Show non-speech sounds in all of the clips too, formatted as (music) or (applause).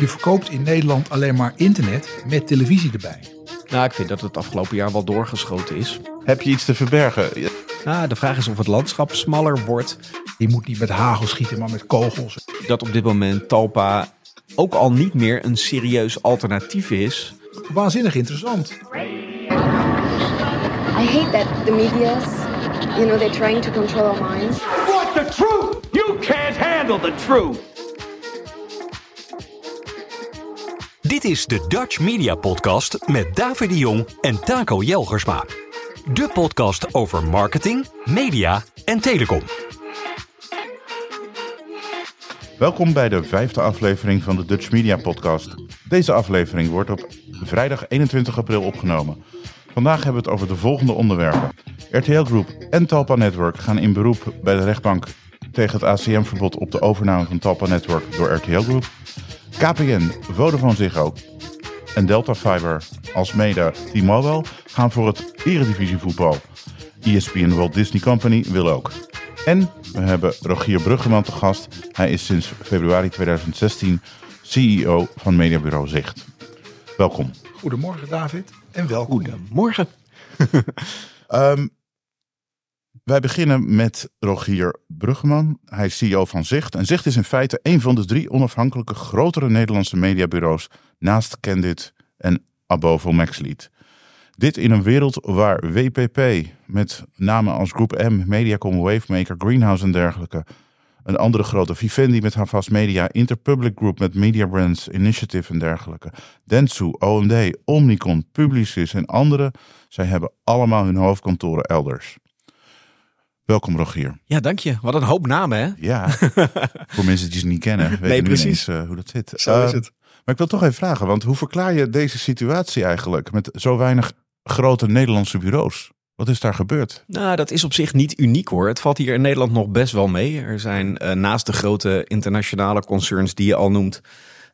je verkoopt in Nederland alleen maar internet met televisie erbij. Nou, ik vind dat het afgelopen jaar wel doorgeschoten is. Heb je iets te verbergen? Nou, de vraag is of het landschap smaller wordt. Je moet niet met hagel schieten, maar met kogels. Dat op dit moment Talpa ook al niet meer een serieus alternatief is. Waanzinnig interessant. I hate that the media's, you know, they're trying to control our minds. Want the truth? You can't handle the truth. Dit is de Dutch Media Podcast met David de Jong en Taco Jelgersma. De podcast over marketing, media en telecom. Welkom bij de vijfde aflevering van de Dutch Media Podcast. Deze aflevering wordt op vrijdag 21 april opgenomen. Vandaag hebben we het over de volgende onderwerpen. RTL Group en Talpa Network gaan in beroep bij de rechtbank tegen het ACM-verbod op de overname van Talpa Network door RTL Group. KPN, Vodafone Ziggo en Delta Fiber als mede T-Mobile gaan voor het eredivisie voetbal. ESPN Walt Disney Company wil ook. En we hebben Rogier Bruggeman te gast. Hij is sinds februari 2016 CEO van mediabureau Zicht. Welkom. Goedemorgen David en welkom. Morgen. Ehm, wij beginnen met Rogier Bruggeman. Hij is CEO van Zicht. En Zicht is in feite een van de drie onafhankelijke grotere Nederlandse mediabureaus naast Candid en Abovo Maxlead. Dit in een wereld waar WPP met namen als Groep M, Mediacom, Wavemaker, Greenhouse en dergelijke. Een andere grote Vivendi met Havas Media, Interpublic Group met Media Brands, Initiative en dergelijke. Dentsu, OMD, Omnicom, Publicis en andere. Zij hebben allemaal hun hoofdkantoren elders. Welkom Rogier. Ja, dank je. Wat een hoop namen, hè? Ja, (laughs) voor mensen die ze niet kennen, weten Nee, nu precies. ineens, eh, hoe dat zit. Zo is Eh, het. Maar ik wil toch even vragen, want hoe verklaar je deze situatie eigenlijk met zo weinig grote Nederlandse bureaus? Wat is daar gebeurd? Nou, dat is op zich niet uniek hoor. Het valt hier in Nederland nog best wel mee. Er zijn eh, naast de grote internationale concerns die je al noemt,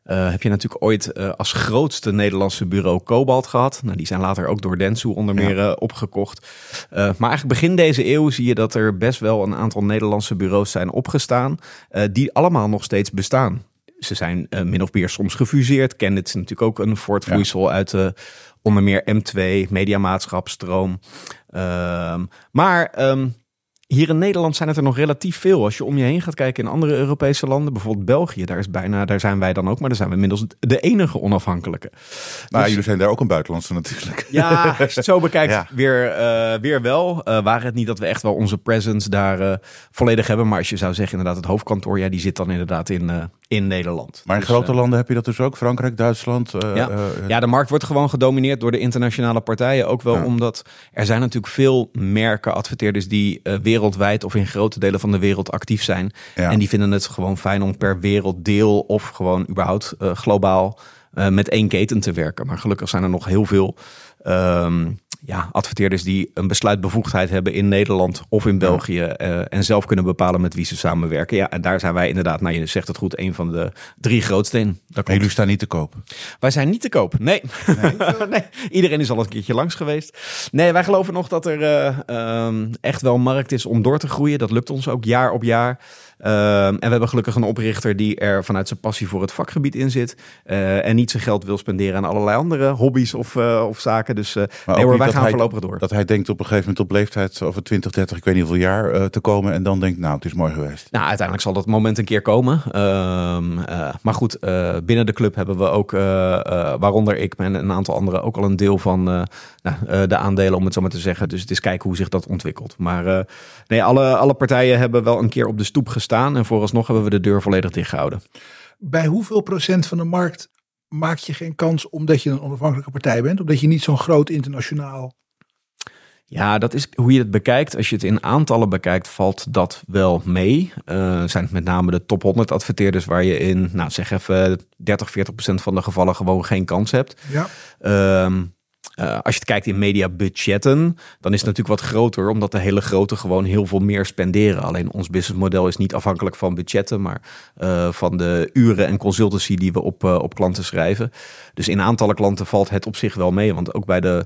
eh, heb je natuurlijk ooit eh, als grootste Nederlandse bureau Cobalt gehad. Nou, die zijn later ook door Dentsu onder meer eh, opgekocht. Maar eigenlijk begin deze eeuw zie je dat er best wel een aantal Nederlandse bureaus zijn opgestaan, die allemaal nog steeds bestaan. Ze zijn min of meer soms gefuseerd. Candid is natuurlijk ook een voortvloeisel uit eh, onder meer M2, Mediamaatschap, Stroom. Ehm, maar ehm, hier in Nederland zijn het er nog relatief veel. Als je om je heen gaat kijken in andere Europese landen, bijvoorbeeld België, daar, is bijna, daar zijn wij dan ook, maar daar zijn we inmiddels de enige onafhankelijke. Nou, Dus- jullie zijn daar ook een buitenlandse natuurlijk. (laughs) Ja, als je het zo bekijkt, Ja. weer, eh, weer wel. Eh waren het niet dat we echt wel onze presence daar eh, volledig hebben. Maar als je zou zeggen, inderdaad, het hoofdkantoor, ja, die zit dan inderdaad in, in Nederland. Maar in Dus, grote eh, landen heb je dat dus ook? Frankrijk, Duitsland? eh, ja. eh, ja, de markt wordt gewoon gedomineerd door de internationale partijen. Ook wel Ja. omdat er zijn natuurlijk veel merken, adverteerders die wereldwijd of in grote delen van de wereld actief zijn. Ja. En die vinden het gewoon fijn om per werelddeel of gewoon überhaupt globaal met één keten te werken. Maar gelukkig zijn er nog heel veel ehm, ja, adverteerders die een besluitbevoegdheid hebben in Nederland of in België. eh, en zelf kunnen bepalen met wie ze samenwerken. Ja, en daar zijn wij inderdaad, nou je zegt het goed, een van de drie grootste in. Jullie staan niet te koop. Wij zijn niet te koop. Nee. (laughs) Nee? Iedereen is al een keertje langs geweest. Nee, wij geloven nog dat er eh, ehm, echt wel markt is om door te groeien. Dat lukt ons ook jaar op jaar. Ehm, en we hebben gelukkig een oprichter die er vanuit zijn passie voor het vakgebied in zit. eh, en niet zijn geld wil spenderen aan allerlei andere hobby's of, eh, of zaken. Dus eh nee hoor, wij gaan hij- voorlopig door. Dat hij denkt op een gegeven moment op leeftijd over 20, 30, ik weet niet hoeveel jaar te komen. En dan denkt, nou, het is mooi geweest. Nou, uiteindelijk zal dat moment een keer komen. Ehm, eh, maar goed, binnen de club hebben we ook, waaronder ik en een aantal anderen, ook al een deel van nou, de aandelen, om het zo maar te zeggen. Dus het is kijken hoe zich dat ontwikkelt. Maar nee, alle, alle partijen hebben wel een keer op de stoep gestaan. En vooralsnog hebben we de deur volledig dichtgehouden. Bij hoeveel procent van de markt maak je geen kans omdat je een onafhankelijke partij bent? Omdat je niet zo'n groot internationaal... Ja, dat is hoe je het bekijkt. Als je het in aantallen bekijkt, valt dat wel mee. Eh, zijn het met name de top 100 adverteerders waar je in, nou zeg even 30, 40 procent van de gevallen gewoon geen kans hebt. Ja. Ehm, eh, als je het kijkt in mediabudgetten, dan is het natuurlijk wat groter, omdat de hele grote gewoon heel veel meer spenderen. Alleen ons businessmodel is niet afhankelijk van budgetten, maar eh, van de uren en consultancy die we op, eh, op klanten schrijven. Dus in aantallen klanten valt het op zich wel mee, want ook bij de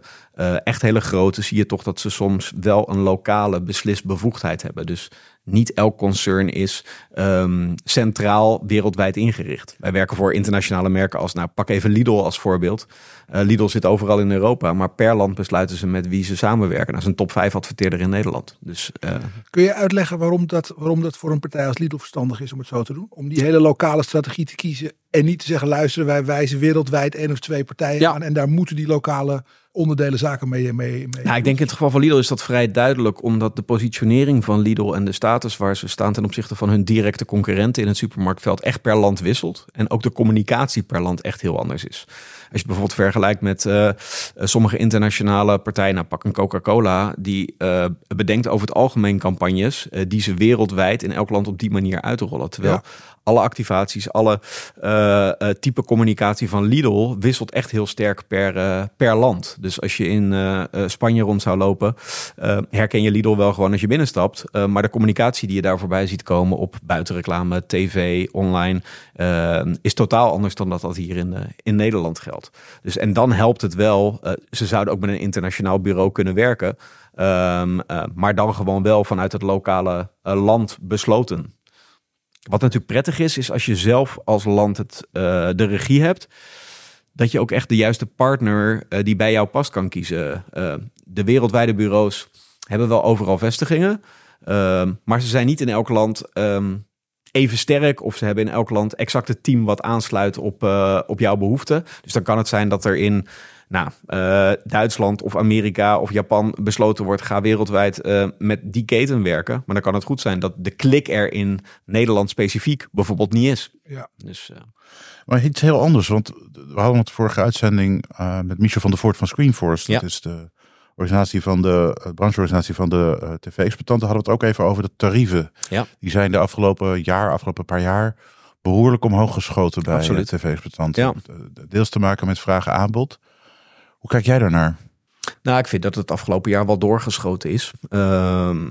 echt hele grote, zie je toch dat ze soms wel een lokale beslisbevoegdheid hebben. Dus niet elk concern is ehm, centraal wereldwijd ingericht. Wij werken voor internationale merken als, nou pak even Lidl als voorbeeld. Uh, Lidl zit overal in Europa, maar per land besluiten ze met wie ze samenwerken. Dat is een top 5 adverteerder in Nederland. Dus, uh, Kun je uitleggen waarom dat, waarom dat voor een partij als Lidl verstandig is om het zo te doen? Om die hele lokale strategie te kiezen en niet te zeggen, luisteren, wij wijzen wereldwijd één of twee partijen Ja. aan en daar moeten die lokale onderdelen zaken mee. mee, mee Nou, ik denk in het geval van Lidl is dat vrij duidelijk, omdat de positionering van Lidl en de status waar ze staan ten opzichte van hun directe concurrenten in het supermarktveld echt per land wisselt. En ook de communicatie per land echt heel anders is. Als je bijvoorbeeld vergelijkt met eh, sommige internationale partijen, nou pak een Coca-Cola, die eh, bedenkt over het algemeen campagnes eh, die ze wereldwijd in elk land op die manier uitrollen. Terwijl Ja. Alle activaties, alle eh, eh, type communicatie van Lidl wisselt echt heel sterk per, eh, per land. Dus als je in Spanje rond zou lopen, herken je Lidl wel gewoon als je binnenstapt. Maar de communicatie die je daar voorbij ziet komen op buitenreclame, tv, online, is totaal anders dan dat dat hier in, in Nederland geldt. Dus en dan helpt het wel. ze zouden ook met een internationaal bureau kunnen werken. Ehm, eh, maar dan gewoon wel vanuit het lokale land besloten. Wat natuurlijk prettig is, is als je zelf als land het, eh, de regie hebt, dat je ook echt de juiste partner eh, die bij jou past kan kiezen. Eh, de wereldwijde bureaus hebben wel overal vestigingen, ehm, maar ze zijn niet in elk land ehm, even sterk of ze hebben in elk land exact het team wat aansluit op, op jouw behoeften. Dus dan kan het zijn dat er in nou, eh, Duitsland of Amerika of Japan besloten wordt, ga wereldwijd eh, met die keten werken. Maar dan kan het goed zijn dat de klik er in Nederland specifiek bijvoorbeeld niet is. Ja. Dus eh, Maar iets heel anders, want we hadden het vorige uitzending eh, met Michel van der Voort van Screenforce. Dat Ja. is de organisatie van de uh, brancheorganisatie van de eh, tv-exploitanten. Hadden we het ook even over de tarieven. Ja. Die zijn de afgelopen jaar, afgelopen paar jaar behoorlijk omhoog geschoten bij Absoluut. eh, tv-exploitanten. Ja. Deels te maken met vraag en aanbod. Hoe kijk jij daarnaar? Nou, ik vind dat het afgelopen jaar wel doorgeschoten is. Ehm,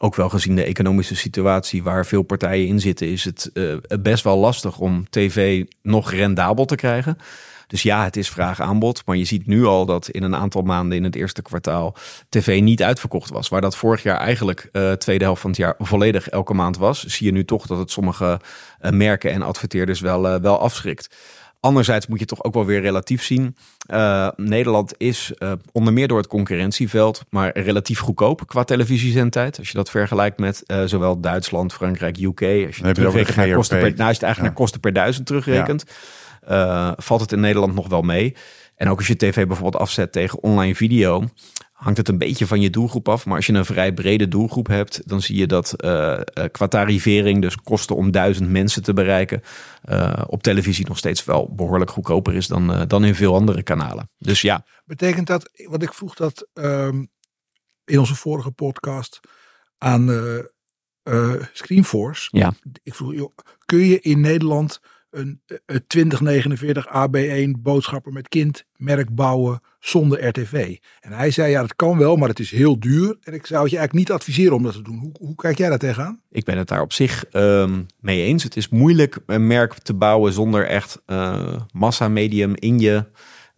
ook wel gezien de economische situatie waar veel partijen in zitten, is het eh, best wel lastig om tv nog rendabel te krijgen. Dus ja, het is vraag-aanbod. Maar je ziet nu al dat in een aantal maanden in het eerste kwartaal tv niet uitverkocht was. Waar dat vorig jaar eigenlijk eh tweede helft van het jaar volledig elke maand was. Zie je nu toch dat het sommige eh, merken en adverteerders wel, wel afschrikt. Anderzijds moet je toch ook wel weer relatief zien. Uh, Nederland is uh, onder meer door het concurrentieveld, maar relatief goedkoop qua televisiezendtijd. Als je dat vergelijkt met uh, zowel Duitsland, Frankrijk, UK. Als je terugrekent naar kosten per, nou, eigenlijk ja. naar kosten per duizend terugrekent, ja. valt het in Nederland nog wel mee. En ook als je tv bijvoorbeeld afzet tegen online video, hangt het een beetje van je doelgroep af. Maar als je een vrij brede doelgroep hebt, dan zie je dat uh, qua tarivering, dus kosten om duizend mensen te bereiken, uh, op televisie nog steeds wel behoorlijk goedkoper is dan, uh, dan in veel andere kanalen. Dus ja. Betekent dat, wat ik vroeg dat um, in onze vorige podcast aan Screenforce. Ja. Ik vroeg, joh, kun je in Nederland een, een 2049 AB1 boodschapper met kind merk bouwen zonder RTV. En hij zei, ja, dat kan wel, maar het is heel duur. En ik zou het je eigenlijk niet adviseren om dat te doen. Hoe, hoe kijk jij daar tegenaan? Ik ben het daar op zich um, mee eens. Het is moeilijk een merk te bouwen zonder echt uh, massamedium in je...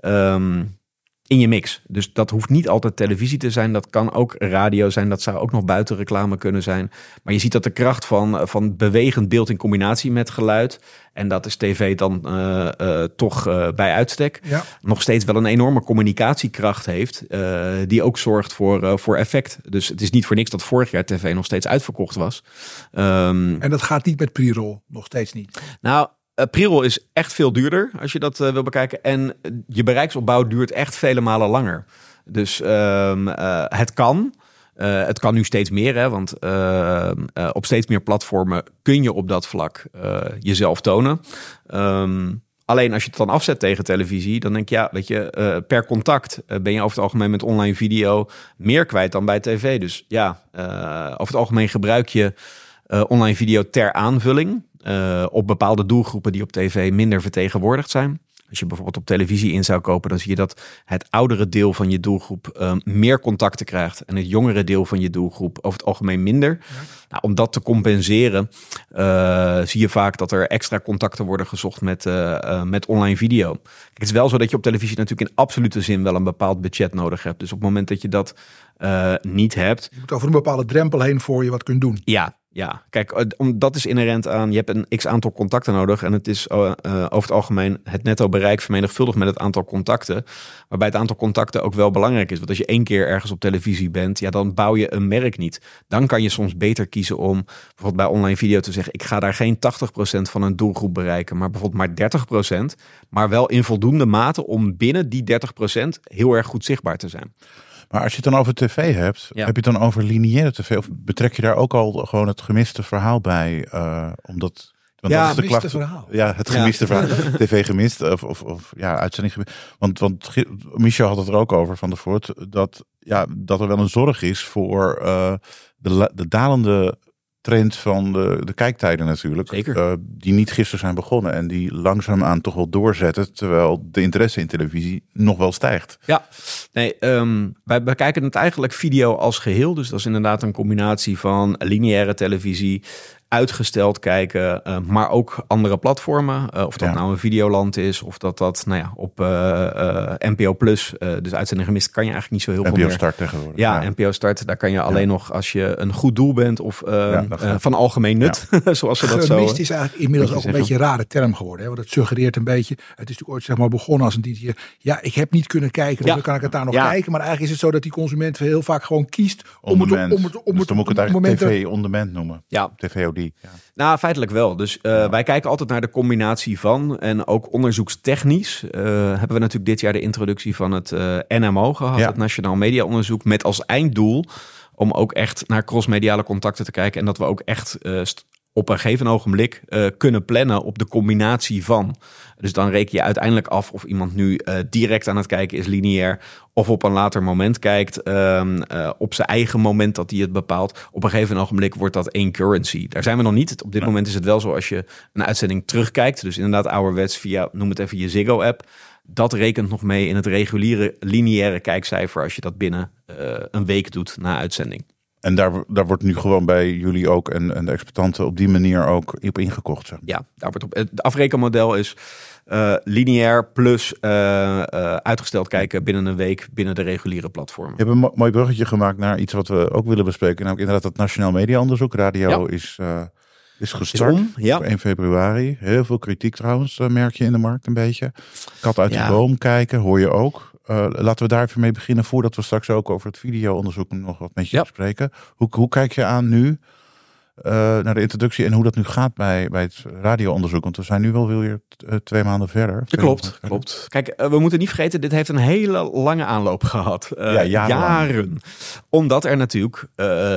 Um, in je mix. Dus dat hoeft niet altijd televisie te zijn. Dat kan ook radio zijn. Dat zou ook nog buitenreclame kunnen zijn. Maar je ziet dat de kracht van, van bewegend beeld in combinatie met geluid. En dat is tv dan uh, uh, toch uh, bij uitstek. Ja. Nog steeds wel een enorme communicatiekracht heeft. die ook zorgt voor, voor effect. Dus het is niet voor niks dat vorig jaar tv nog steeds uitverkocht was. Um, en dat gaat niet met pre-roll. Nog steeds niet. Nou, uh, is echt veel duurder als je dat uh, wil bekijken. En je bereiksopbouw duurt echt vele malen langer. Dus um, uh, het kan. het kan nu steeds meer, hè, want op steeds meer platformen kun je op dat vlak jezelf tonen. Um, alleen als je het dan afzet tegen televisie, dan denk je, ja, weet je, per contact ben je over het algemeen met online video meer kwijt dan bij tv. Dus ja, over het algemeen gebruik je online video ter aanvulling. Uh, op bepaalde doelgroepen die op tv minder vertegenwoordigd zijn. Als je bijvoorbeeld op televisie in zou kopen, dan zie je dat het oudere deel van je doelgroep ehm, meer contacten krijgt en het jongere deel van je doelgroep over het algemeen minder. Nou, om dat te compenseren, eh, zie je vaak dat er extra contacten worden gezocht met, eh, eh, met online video. Kijk, het is wel zo dat je op televisie natuurlijk in absolute zin wel een bepaald budget nodig hebt. Dus op het moment dat je dat eh, niet hebt, Je moet over een bepaalde drempel heen voor je wat kunt doen. ja, ja. Kijk, dat is inherent aan. Je hebt een x aantal contacten nodig. En het is eh, eh, over het algemeen het netto bereik vermenigvuldigd met het aantal contacten. Waarbij het aantal contacten ook wel belangrijk is. Want als je één keer ergens op televisie bent, ja, dan bouw je een merk niet. Dan kan je soms beter kiezen om bijvoorbeeld bij online video te zeggen: ik ga daar geen 80% van een doelgroep bereiken, maar bijvoorbeeld maar 30%. Maar wel in voldoende mate om binnen die 30% heel erg goed zichtbaar te zijn. Maar als je het dan over tv hebt, Ja. heb je het dan over lineaire tv? Of betrek je daar ook al gewoon het gemiste verhaal bij? eh, omdat, want Ja, dat is de gemiste klacht. verhaal. Ja, het Ja. gemiste verhaal. (laughs) TV gemist of, of, of ja, uitzending gemist. Want, want Michel had het er ook over van de Voort. Dat, ja, dat er wel een zorg is voor eh, de, de dalende trend van de, de kijktijden natuurlijk. Zeker. Eh, die niet gisteren zijn begonnen en die langzaamaan toch wel doorzetten. Terwijl de interesse in televisie nog wel stijgt. Ja, nee, ehm, wij bekijken het eigenlijk video als geheel. Dus dat is inderdaad een combinatie van lineaire televisie, uitgesteld kijken, eh, maar ook andere platformen. Eh, of dat Ja. nou een Videoland is, of dat dat nou ja, op eh, eh, NPO Plus, eh, dus uitzending gemist, kan je eigenlijk niet zo heel veel NPO meer. start tegenwoordig. Ja, NPO Start, daar kan je alleen nog als je een goed doel bent of van algemeen nut, (laughs) zoals ze dat zo... Gemist is eigenlijk inmiddels ook een beetje een rare term geworden. Hè? Want het suggereert een beetje. Het is natuurlijk ooit zeg maar, begonnen als een dienstje. Ja, ik heb niet kunnen kijken. Dus Ja. dan kan ik het daar nog Ja. kijken. Maar eigenlijk is het zo dat die consument heel vaak gewoon kiest om On het om het om Dus het dan moet ik het eigenlijk moment TV on demand noemen. Ja, Ja. Nou, feitelijk wel. Dus eh, wij kijken altijd naar de combinatie van. En ook onderzoekstechnisch eh, hebben we natuurlijk dit jaar de introductie van het eh, NMO gehad, Ja. het Nationaal Media Onderzoek, met als einddoel om ook echt naar crossmediale contacten te kijken. En dat we ook echt op een gegeven ogenblik eh, kunnen plannen op de combinatie van. Dus dan reken je uiteindelijk af of iemand nu eh, direct aan het kijken is, lineair, of op een later moment kijkt, ehm, eh, op zijn eigen moment dat hij het bepaalt. Op een gegeven ogenblik wordt dat één currency. Daar zijn we nog niet. Op dit moment is het wel zo als je een uitzending terugkijkt, dus inderdaad ouderwets via, noem het even je Ziggo-app. Dat rekent nog mee in het reguliere lineaire kijkcijfer als je dat binnen een week doet na uitzending. En daar, daar wordt nu gewoon bij jullie ook en, en de exploitanten op die manier ook op ingekocht. Zeg. Ja, daar wordt op. Het afrekenmodel is eh, lineair plus eh, eh, uitgesteld kijken binnen een week binnen de reguliere platformen. Je hebt een mo- mooi bruggetje gemaakt naar iets wat we ook willen bespreken. Namelijk inderdaad het Nationaal Media Onderzoek. Radio Ja. is, is Is gestart. om, ja. Op 1 februari. Heel veel kritiek trouwens, merk je in de markt een beetje. Kat uit Ja. de boom kijken, hoor je ook. Eh, laten we daar even mee beginnen voordat we straks ook over het videoonderzoek nog wat met je Ja. bespreken. Hoe, hoe kijk je aan nu eh, naar de introductie en hoe dat nu gaat bij, bij het radioonderzoek? Want we zijn nu wel weer eh, twee maanden verder. Dat klopt, verder. klopt. Kijk, eh, we moeten niet vergeten, dit heeft een hele lange aanloop gehad. Eh, Ja, jaren. Omdat er natuurlijk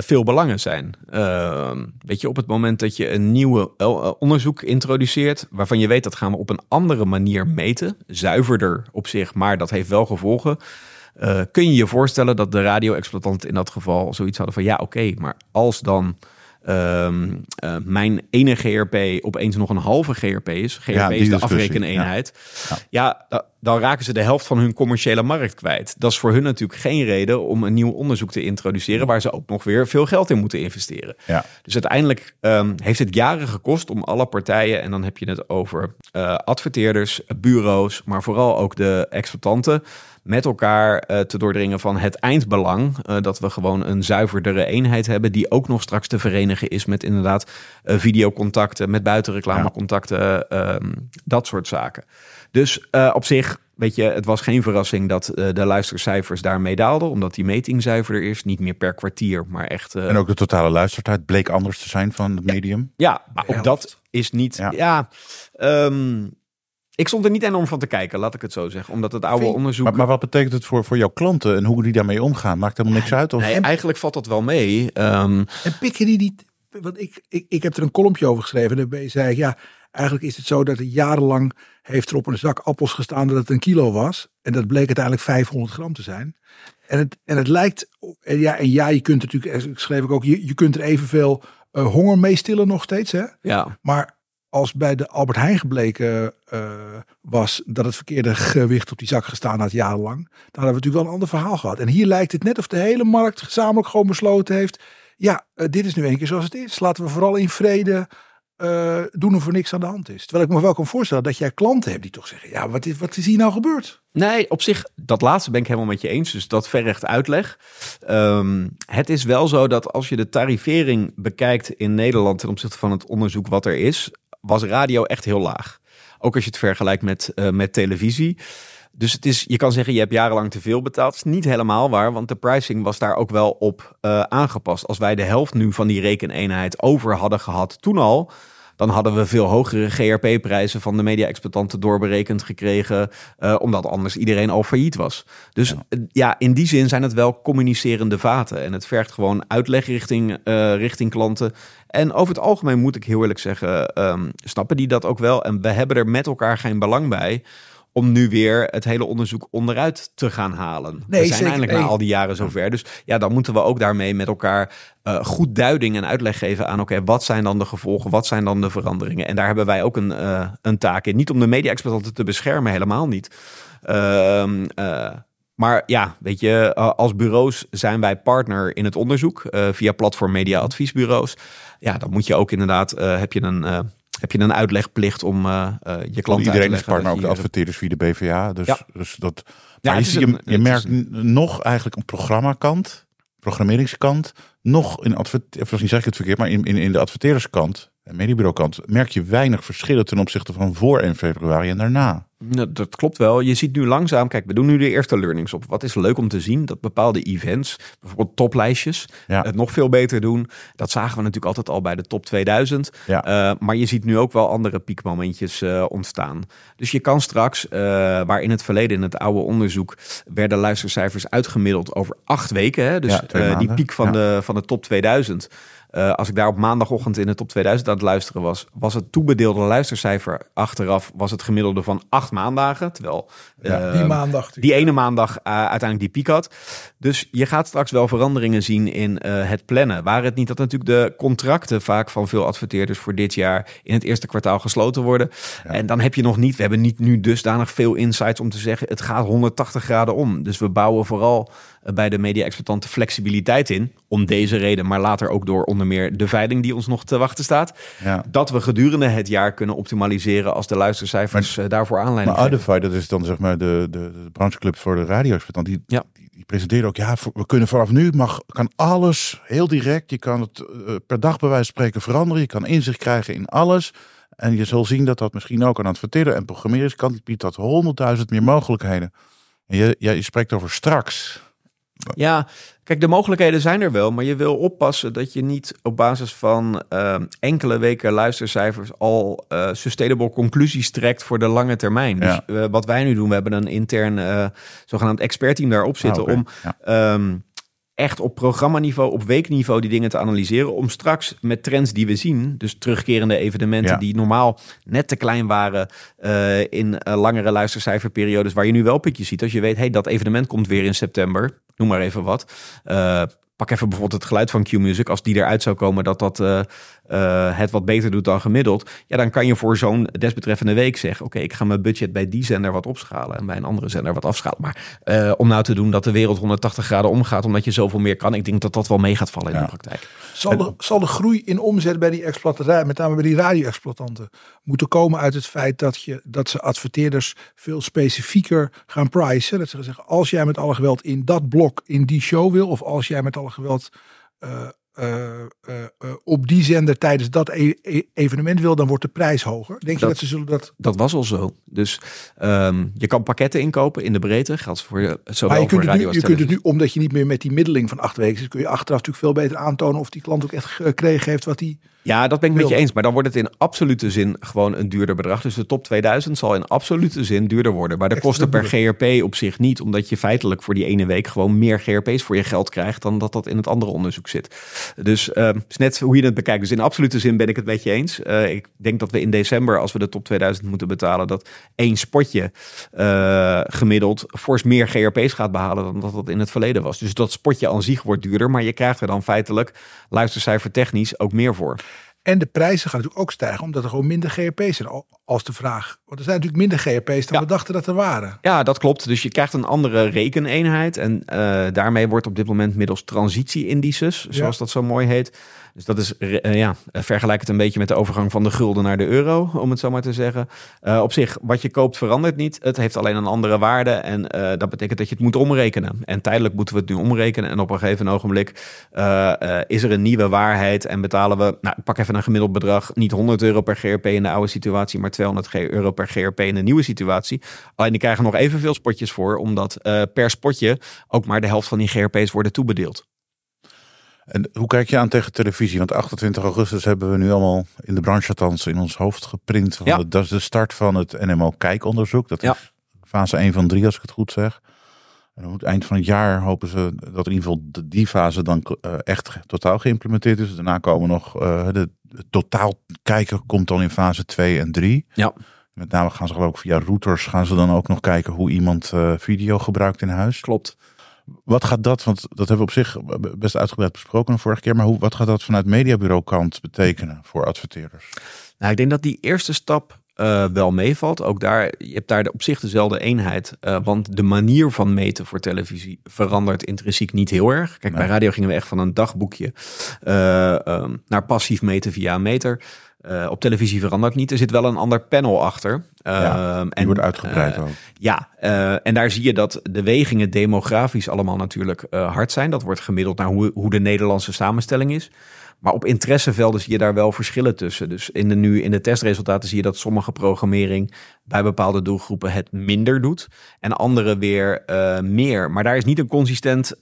veel belangen zijn. Eh, weet je, op het moment dat je een nieuwe onderzoek introduceert, waarvan je weet dat gaan we op een andere manier meten, zuiverder op zich, maar dat heeft wel gevolgen. kun je je voorstellen dat de radio-exploitanten in dat geval zoiets hadden van ja, oké, maar als dan ehm, eh, mijn ene GRP opeens nog een halve GRP is, GRP Ja, is de discussie, afrekeneenheid, ja, da- dan raken ze de helft van hun commerciële markt kwijt. Dat is voor hun natuurlijk geen reden om een nieuw onderzoek te introduceren waar ze ook nog weer veel geld in moeten investeren. Ja. Dus uiteindelijk ehm, heeft het jaren gekost om alle partijen, en dan heb je het over eh, adverteerders, bureaus, maar vooral ook de exploitanten, met elkaar eh, te doordringen van het eindbelang. eh, dat we gewoon een zuiverdere eenheid hebben, die ook nog straks te verenigen is met inderdaad eh, videocontacten, met buitenreclamecontacten, ehm, dat soort zaken. Dus eh, op zich, weet je, het was geen verrassing dat eh, de luistercijfers daarmee daalden, omdat die meting zuiverder is. Niet meer per kwartier, maar echt. eh, En ook de totale luistertijd bleek anders te zijn van het medium. ja, maar ook dat is niet. Ja. Ja, ehm, ik stond er niet enorm van te kijken, laat ik het zo zeggen. Omdat het oude Vind- onderzoek. Maar, maar wat betekent het voor, voor jouw klanten en hoe die daarmee omgaan? Maakt helemaal niks uit? Of? nee, eigenlijk valt dat wel mee. Ehm, En pikken die niet. Want ik, ik, ik heb er een kolompje over geschreven. En daarbij zei ik, ja, eigenlijk is het zo dat er jarenlang heeft er op een zak appels gestaan dat het een kilo was. En dat bleek uiteindelijk 500 gram te zijn. En het, en het lijkt, en ja, en ja, je kunt natuurlijk, schreef ik ook, je, je kunt er evenveel eh, honger mee stillen nog steeds. Hè? ja, Maar als bij de Albert Heijn gebleken eh, was dat het verkeerde gewicht op die zak gestaan had jarenlang, dan hadden we natuurlijk wel een ander verhaal gehad. En hier lijkt het net of de hele markt gezamenlijk gewoon besloten heeft, ja, eh, dit is nu één keer zoals het is. Laten we vooral in vrede eh, doen of er niks aan de hand is. Terwijl ik me wel kan voorstellen dat jij klanten hebt die toch zeggen, ja, wat is, wat is hier nou gebeurd? Nee, op zich, dat laatste ben ik helemaal met je eens. Dus dat verrecht uitleg. Ehm, het is wel zo dat als je de tarivering bekijkt in Nederland ten opzichte van het onderzoek wat er is, was radio echt heel laag. Ook als je het vergelijkt met, eh, met televisie. Dus het is, je kan zeggen, je hebt jarenlang te veel betaald. Dat is niet helemaal waar, want de pricing was daar ook wel op uh, aangepast. Als wij de helft nu van die rekeneenheid over hadden gehad toen al, dan hadden we veel hogere GRP-prijzen van de media-exploitanten doorberekend gekregen, uh, omdat anders iedereen al failliet was. Dus ja. ja. in die zin zijn het wel communicerende vaten. En het vergt gewoon uitleg richting, uh, richting klanten. En over het algemeen moet ik heel eerlijk zeggen, um, snappen die dat ook wel. En we hebben er met elkaar geen belang bij om nu weer het hele onderzoek onderuit te gaan halen. Nee, we zijn zeker, eindelijk na al die jaren zover. Dus ja, dan moeten we ook daarmee met elkaar uh, goed duiding en uitleg geven aan... oké, wat zijn dan de gevolgen, wat zijn dan de veranderingen? En daar hebben wij ook een, uh, een taak in. Niet om de media-exploitanten te beschermen, helemaal niet. Uh, maar ja, weet je, als bureaus zijn wij partner in het onderzoek... via platform media adviesbureaus. Ja, dan moet je ook inderdaad, heb je een heb je een uitlegplicht om uh, uh, je klanten Iedereen is partner, ook de adverteerders via de BVA. Dus, ja. dus dat. Maar ja, je, een, je merkt een... nog eigenlijk op programmakant, programmeringskant, nog in adverteerders, misschien zeg ik het verkeerd, maar in, in, in de adverteerderskant en mediebureaukant merk je weinig verschillen ten opzichte van voor 1 februari en daarna. Nou, dat klopt wel. Je ziet nu langzaam, kijk, we doen nu de eerste learnings op. Wat is leuk om te zien? Dat bepaalde events, bijvoorbeeld toplijstjes, ja. het nog veel beter doen. Dat zagen we natuurlijk altijd al bij de top 2000. Ja. Uh, maar je ziet nu ook wel andere piekmomentjes uh, ontstaan. Dus je kan straks, uh, waar in het verleden in het oude onderzoek werden luistercijfers uitgemiddeld over acht weken. Hè? Dus ja, die piek van, de, van de top 2000. Uh, als ik daar op maandagochtend in de top 2000 aan het luisteren was, was het toebedeelde luistercijfer achteraf was het gemiddelde van acht maandagen. Terwijl ja, uh, die maandag, die ene maandag uh, uiteindelijk die piek had. Dus je gaat straks wel veranderingen zien in het plannen. Waar het niet dat natuurlijk de contracten vaak van veel adverteerders voor dit jaar in het eerste kwartaal gesloten worden. Ja. En dan heb je nog niet, we hebben niet nu dusdanig veel insights om te zeggen, het gaat 180 graden om. Dus we bouwen vooral bij de media-exploitanten flexibiliteit in. Om deze reden, maar later ook door onder meer de veiling die ons nog te wachten staat. Ja. Dat we gedurende het jaar kunnen optimaliseren als de luistercijfers maar, daarvoor aanleiding Maar Audify, dat is dan zeg maar de, de, de brancheclub voor de radio-exploitanten. Die, ja. die, die ook, ja, we kunnen vanaf nu mag, kan alles heel direct. Je kan het uh, per dag bij wijze van spreken veranderen. Je kan inzicht krijgen in alles. En je zal zien dat dat misschien ook aan adverteren en programmeringskant biedt dat honderdduizend meer mogelijkheden. En je, je spreekt over straks. Ja, kijk, de mogelijkheden zijn er wel, maar je wil oppassen dat je niet op basis van uh, enkele weken luistercijfers al uh, sustainable conclusies trekt voor de lange termijn. Ja. Dus uh, wat wij nu doen, we hebben een intern zogenaamd expertteam daarop zitten ah, okay. om ja. um, echt op programmaniveau, op weekniveau die dingen te analyseren. Om straks met trends die we zien, dus terugkerende evenementen ja. die normaal net te klein waren uh, in uh, langere luistercijferperiodes, waar je nu wel pikjes ziet. Als je weet, hey, dat evenement komt weer in september, noem maar even wat. Uh, pak even bijvoorbeeld het geluid van Q-Music. Als die eruit zou komen dat dat uh, uh, het wat beter doet dan gemiddeld. Ja, dan kan je voor zo'n desbetreffende week zeggen... oké, okay, ik ga mijn budget bij die zender wat opschalen... en bij een andere zender wat afschalen. Maar uh, om nou te doen dat de wereld 180 graden omgaat... omdat je zoveel meer kan... ik denk dat dat wel mee gaat vallen in ja. de praktijk. Zal de, zal de groei in omzet bij die exploiterij... met name bij die radio-exploitanten... moeten komen uit het feit dat, je, dat ze adverteerders... veel specifieker gaan pricen? Dat ze zeggen, als jij met alle geweld in dat blok... in die show wil... of als jij met alle geweld... Uh, uh, uh, op die zender tijdens dat e e evenement wil, dan wordt de prijs hoger. Denk dat, je dat ze zullen dat... Dat was al zo. Dus um, je kan pakketten inkopen in de breedte. Geldt voor zowel maar je kunt voor radio nu, Je kunt het nu, omdat je niet meer met die middeling van acht weken zit, kun je achteraf natuurlijk veel beter aantonen of die klant ook echt gekregen heeft wat hij... Ja, dat ben ik met je eens. Maar dan wordt het in absolute zin gewoon een duurder bedrag. Dus de top 2000 zal in absolute zin duurder worden. Maar de kosten per GRP op zich niet. Omdat je feitelijk voor die ene week gewoon meer GRP's voor je geld krijgt... dan dat dat in het andere onderzoek zit. Dus uh, is net hoe je het bekijkt. Dus in absolute zin ben ik het met je eens. Uh, ik denk dat we in december, als we de top 2000 moeten betalen... dat één spotje uh, gemiddeld fors meer GRP's gaat behalen... dan dat dat in het verleden was. Dus dat spotje aan zich wordt duurder. Maar je krijgt er dan feitelijk luistercijfer technisch ook meer voor. En de prijzen gaan natuurlijk ook stijgen, omdat er gewoon minder GRP's zijn. al- Als de vraag. Want er zijn natuurlijk minder GRP's dan Ja. we dachten dat er waren. Ja, dat klopt. Dus je krijgt een andere rekeneenheid. En eh, daarmee wordt op dit moment middels transitie-indices, zoals dat zo mooi heet. Dus dat is, re- eh, ja, eh, vergelijk het een beetje met de overgang van de gulden naar de euro, om het zo maar te zeggen. Eh, op zich, wat je koopt verandert niet. Het heeft alleen een andere waarde. En eh, dat betekent dat je het moet omrekenen. En tijdelijk moeten we het nu omrekenen. En op een gegeven ogenblik eh, eh, is er een nieuwe waarheid. En betalen we, nou, ik pak even een gemiddeld bedrag. Niet 100 euro per GRP in de oude situatie, maar 200 euro per GRP in de nieuwe situatie. Alleen die krijgen nog evenveel spotjes voor, omdat eh, per spotje ook maar de helft van die GRP's worden toebedeeld. En hoe kijk je aan tegen televisie? Want 28 augustus hebben we nu allemaal in de branche althans in ons hoofd geprint. Ja. dat is de start van het NMO kijkonderzoek. Dat Ja. is fase 1 van 3 als ik het goed zeg. En dan moet eind van het jaar hopen ze dat in ieder geval die fase dan eh, echt totaal geïmplementeerd is. Daarna komen nog eh, de, het totaal kijken komt dan in fase 2 en 3. Ja. Met name gaan ze geloof ik via routers gaan ze dan ook nog kijken hoe iemand eh, video gebruikt in huis. Klopt. Wat gaat dat, want dat hebben we op zich best uitgebreid besproken de vorige keer, maar hoe, wat gaat dat vanuit mediabureau kant betekenen voor adverteerders? Nou, ik denk dat die eerste stap eh, wel meevalt. Ook daar, je hebt daar de, op zich dezelfde eenheid. eh, want de manier van meten voor televisie verandert intrinsiek niet heel erg. Kijk, bij radio gingen we echt van een dagboekje eh, ehm, naar passief meten via een meter. Eh, op televisie verandert niet. Er zit wel een ander panel achter. Ja, Ehm, Die wordt uitgebreid eh, ook. Ja, eh, en daar zie je dat de wegingen demografisch allemaal natuurlijk hard zijn. Dat wordt gemiddeld naar hoe, hoe de Nederlandse samenstelling is. Maar op interessevelden zie je daar wel verschillen tussen. Dus in de, nu in de testresultaten zie je dat sommige programmering bij bepaalde doelgroepen het minder doet. En andere weer meer. Maar daar is niet een consistent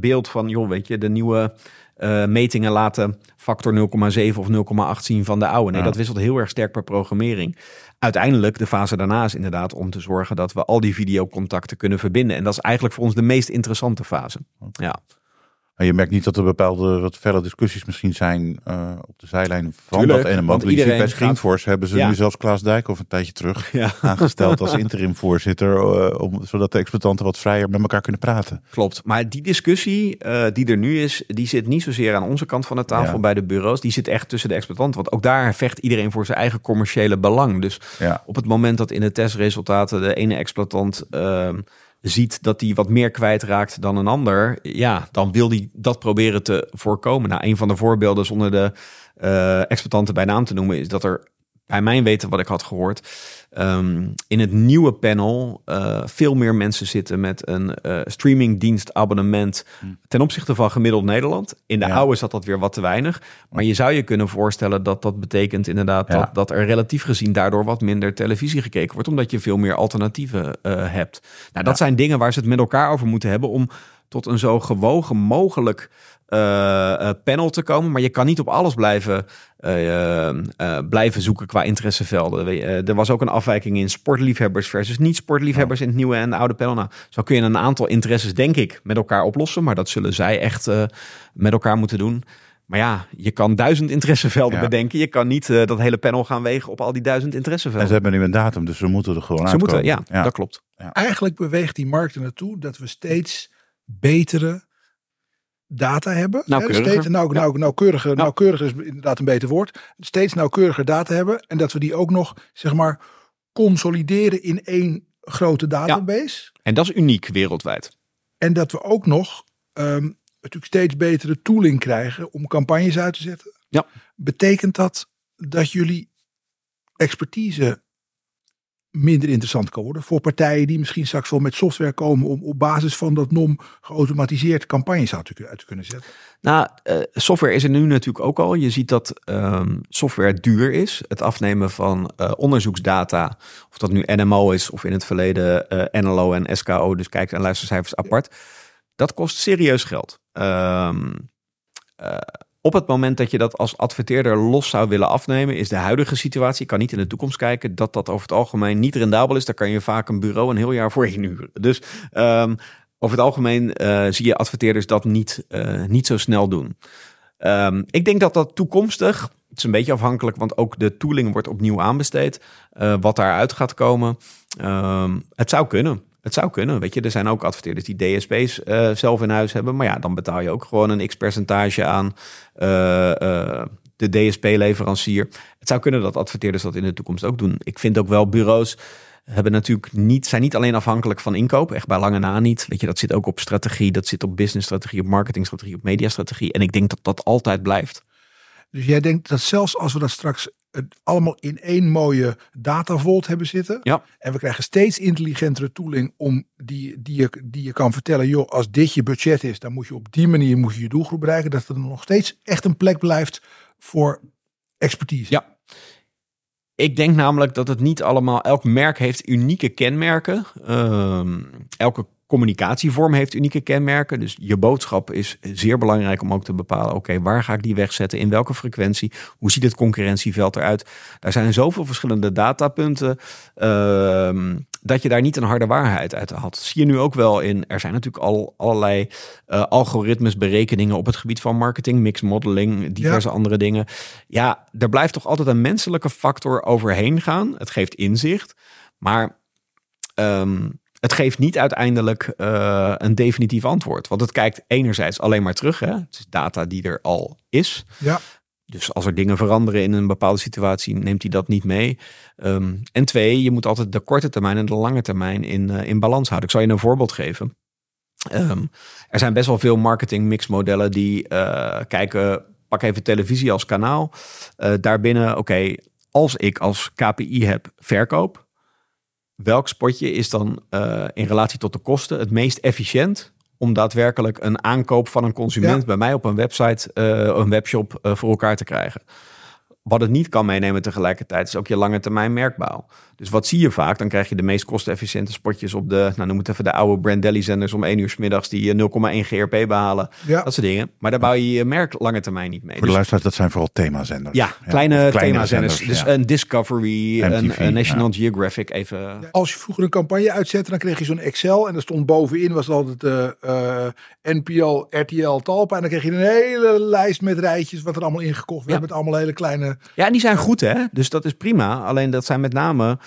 beeld van, joh, weet je, de nieuwe metingen laten factor 0,7 of 0,8 zien van de oude. Nee, Ja. dat wisselt heel erg sterk per programmering. Uiteindelijk, de fase daarna is inderdaad om te zorgen dat we al die videocontacten kunnen verbinden. En dat is eigenlijk voor ons de meest interessante fase. Ja. Maar je merkt niet dat er bepaalde wat felle discussies misschien zijn eh, op de zijlijn van Tuurlijk, dat NMO. want iedereen bij gaat- Screenforce hebben ze Ja. nu zelfs Klaas Dijkhoff een tijdje terug (laughs) ja. aangesteld als interim voorzitter, eh, om, zodat de exploitanten wat vrijer met elkaar kunnen praten. Klopt. Maar die discussie eh, die er nu is, die zit niet zozeer aan onze kant van de tafel Ja. bij de bureaus. Die zit echt tussen de exploitanten. Want ook daar vecht iedereen voor zijn eigen commerciële belang. Dus op het moment dat in de testresultaten de ene exploitant ehm, ziet dat hij wat meer kwijtraakt dan een ander, ja, dan wil hij dat proberen te voorkomen. Nou, een van de voorbeelden zonder de eh, exploitanten bij naam te noemen, is dat er bij mijn weten wat ik had gehoord, ehm, in het nieuwe panel eh, veel meer mensen zitten met een eh streamingdienst abonnement ten opzichte van gemiddeld Nederland. In de Ja. oude zat dat weer wat te weinig. Maar je zou je kunnen voorstellen dat dat betekent inderdaad Ja. dat, dat er relatief gezien daardoor wat minder televisie gekeken wordt, omdat je veel meer alternatieven eh, hebt. Nou, dat Ja. zijn dingen waar ze het met elkaar over moeten hebben om tot een zo gewogen mogelijk eh, eh, panel te komen. Maar je kan niet op alles blijven, eh, blijven zoeken qua interessevelden. Er was ook een afwijking in sportliefhebbers versus niet-sportliefhebbers in het nieuwe en oude panel. Nou, zo kun je een aantal interesses, denk ik, met elkaar oplossen. Maar dat zullen zij echt eh, met elkaar moeten doen. Maar ja, je kan duizend interessevelden Ja. bedenken. Je kan niet dat hele panel gaan wegen op al die duizend En interessevelden. ze hebben nu een datum, dus ze moeten er gewoon Ze uitkomen. moeten, ja, dat klopt. Eigenlijk beweegt die markt er naartoe dat we steeds betere data hebben. Hè. Steeds Ja. nauw, nauwkeuriger, nauwkeuriger is inderdaad een beter woord. Steeds nauwkeuriger data hebben. En dat we die ook nog, zeg maar, consolideren in één grote database. En dat is uniek wereldwijd. En dat we ook nog ehm, natuurlijk steeds betere tooling krijgen om campagnes uit te zetten. Ja. Betekent dat dat jullie expertise minder interessant kan worden voor partijen die misschien straks wel met software komen om op basis van dat NOM geautomatiseerd campagnes uit te, kunnen zetten? Nou, eh, software is er nu natuurlijk ook al. Je ziet dat ehm, software duur is. Het afnemen van eh, onderzoeksdata, of dat nu NMO is of in het verleden eh, NLO en SKO, dus kijk- en luistercijfers apart. Dat kost serieus geld. Eh, op het moment dat je dat als adverteerder los zou willen afnemen, is de huidige situatie, ik kan niet in de toekomst kijken, dat dat over het algemeen niet rendabel is. Daar kan je vaak een bureau een heel jaar voor inhuren. Dus ehm, over het algemeen eh, zie je adverteerders dat niet, eh, niet zo snel doen. Ehm, ik denk dat dat toekomstig, het is een beetje afhankelijk, want ook de tooling wordt opnieuw aanbesteed. eh, wat daaruit gaat komen. Ehm, het zou kunnen. Het zou kunnen. Weet je, er zijn ook adverteerders die DSP's eh, zelf in huis hebben. Maar ja, dan betaal je ook gewoon een x percentage aan eh, eh, de DSP-leverancier. Het zou kunnen dat adverteerders dat in de toekomst ook doen. Ik vind ook wel bureaus hebben natuurlijk niet, zijn niet alleen afhankelijk van inkoop, echt bij lange na niet. Weet je, dat zit ook op strategie, dat zit op businessstrategie, op marketingstrategie, op mediastrategie. En ik denk dat dat altijd blijft. Dus jij denkt dat zelfs als we dat straks het allemaal in één mooie datavault hebben zitten. Ja. En we krijgen steeds intelligentere tooling om die, die, je, die je kan vertellen, joh, als dit je budget is, dan moet je op die manier moet je, je doelgroep bereiken. Dat er nog steeds echt een plek blijft voor expertise. Ja. Ik denk namelijk dat het niet allemaal, elk merk heeft unieke kenmerken. Ehm, elke communicatievorm heeft unieke kenmerken. Dus je boodschap is zeer belangrijk om ook te bepalen: oké, waar ga ik die wegzetten? In welke frequentie? Hoe ziet het concurrentieveld eruit? Daar zijn zoveel verschillende datapunten. ehm, dat je daar niet een harde waarheid uit had. Zie je nu ook wel in. Er zijn natuurlijk al allerlei eh, algoritmes, berekeningen op het gebied van marketing, mix modeling, diverse andere dingen. Ja, er blijft toch altijd een menselijke factor overheen gaan. Het geeft inzicht. Maar ehm, het geeft niet uiteindelijk eh, een definitief antwoord. Want het kijkt enerzijds alleen maar terug. Hè? Het is data die er al is. Ja. Dus als er dingen veranderen in een bepaalde situatie, neemt hij dat niet mee. Ehm, en twee, je moet altijd de korte termijn en de lange termijn in, eh, in balans houden. Ik zal je een voorbeeld geven. Ehm, er zijn best wel veel marketing mixmodellen die eh, kijken, pak even televisie als kanaal. Daarbinnen, oké, als ik als KPI heb verkoop, welk spotje is dan eh, in relatie tot de kosten het meest efficiënt om daadwerkelijk een aankoop van een consument Ja. bij mij op een website, eh, een webshop eh, voor elkaar te krijgen? Wat het niet kan meenemen tegelijkertijd is ook je lange termijn merkbouw. Dus wat zie je vaak? Dan krijg je de meest kostenefficiënte spotjes op de, nou noem het even de oude Brandelli zenders om 1 uur 's middags die eh, 0,1 GRP behalen. Ja. Dat soort dingen. Maar daar bouw je je merk lange termijn niet mee. Voor de Dus- luisteraars, dat zijn vooral themazenders. ja, kleine, kleinere themazenders. zenders, Dus ja. een Discovery, een, MTV, een National ja. Geographic, even... Als je vroeger een campagne uitzette, dan kreeg je zo'n Excel en er stond bovenin was altijd eh, eh, NPO, RTL, Talpa. En dan kreeg je een hele lijst met rijtjes wat er allemaal ingekocht werd Ja. met allemaal hele kleine. Ja, en die zijn goed, hè? Dus dat is prima. Alleen dat zijn met name,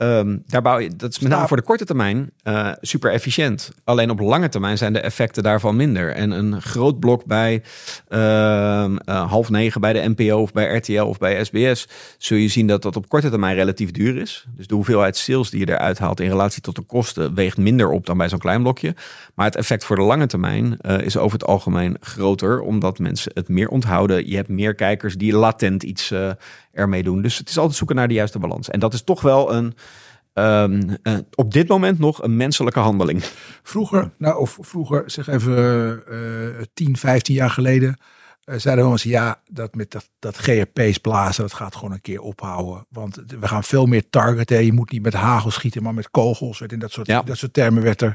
ehm, daar bouw je, dat is met name voor de korte termijn eh, super efficiënt. Alleen op lange termijn zijn de effecten daarvan minder. En een groot blok bij ehm, eh, half negen bij de NPO of bij RTL of bij SBS, zul je zien dat dat op korte termijn relatief duur is. Dus de hoeveelheid sales die je eruit haalt in relatie tot de kosten weegt minder op dan bij zo'n klein blokje. Maar het effect voor de lange termijn eh, is over het algemeen groter, omdat mensen het meer onthouden. Je hebt meer kijkers die latent iets ermee doen. Dus het is altijd zoeken naar de juiste balans. En dat is toch wel een, ehm, eh, op dit moment nog een menselijke handeling. Vroeger, nou of vroeger, zeg even eh 10, 15 jaar geleden, eh, zeiden we eens ja, dat met dat, dat GRP's blazen, dat gaat gewoon een keer ophouden. Want we gaan veel meer targeten. Je moet niet met hagel schieten, maar met kogels. In dat soort, Ja. dat soort termen werd er,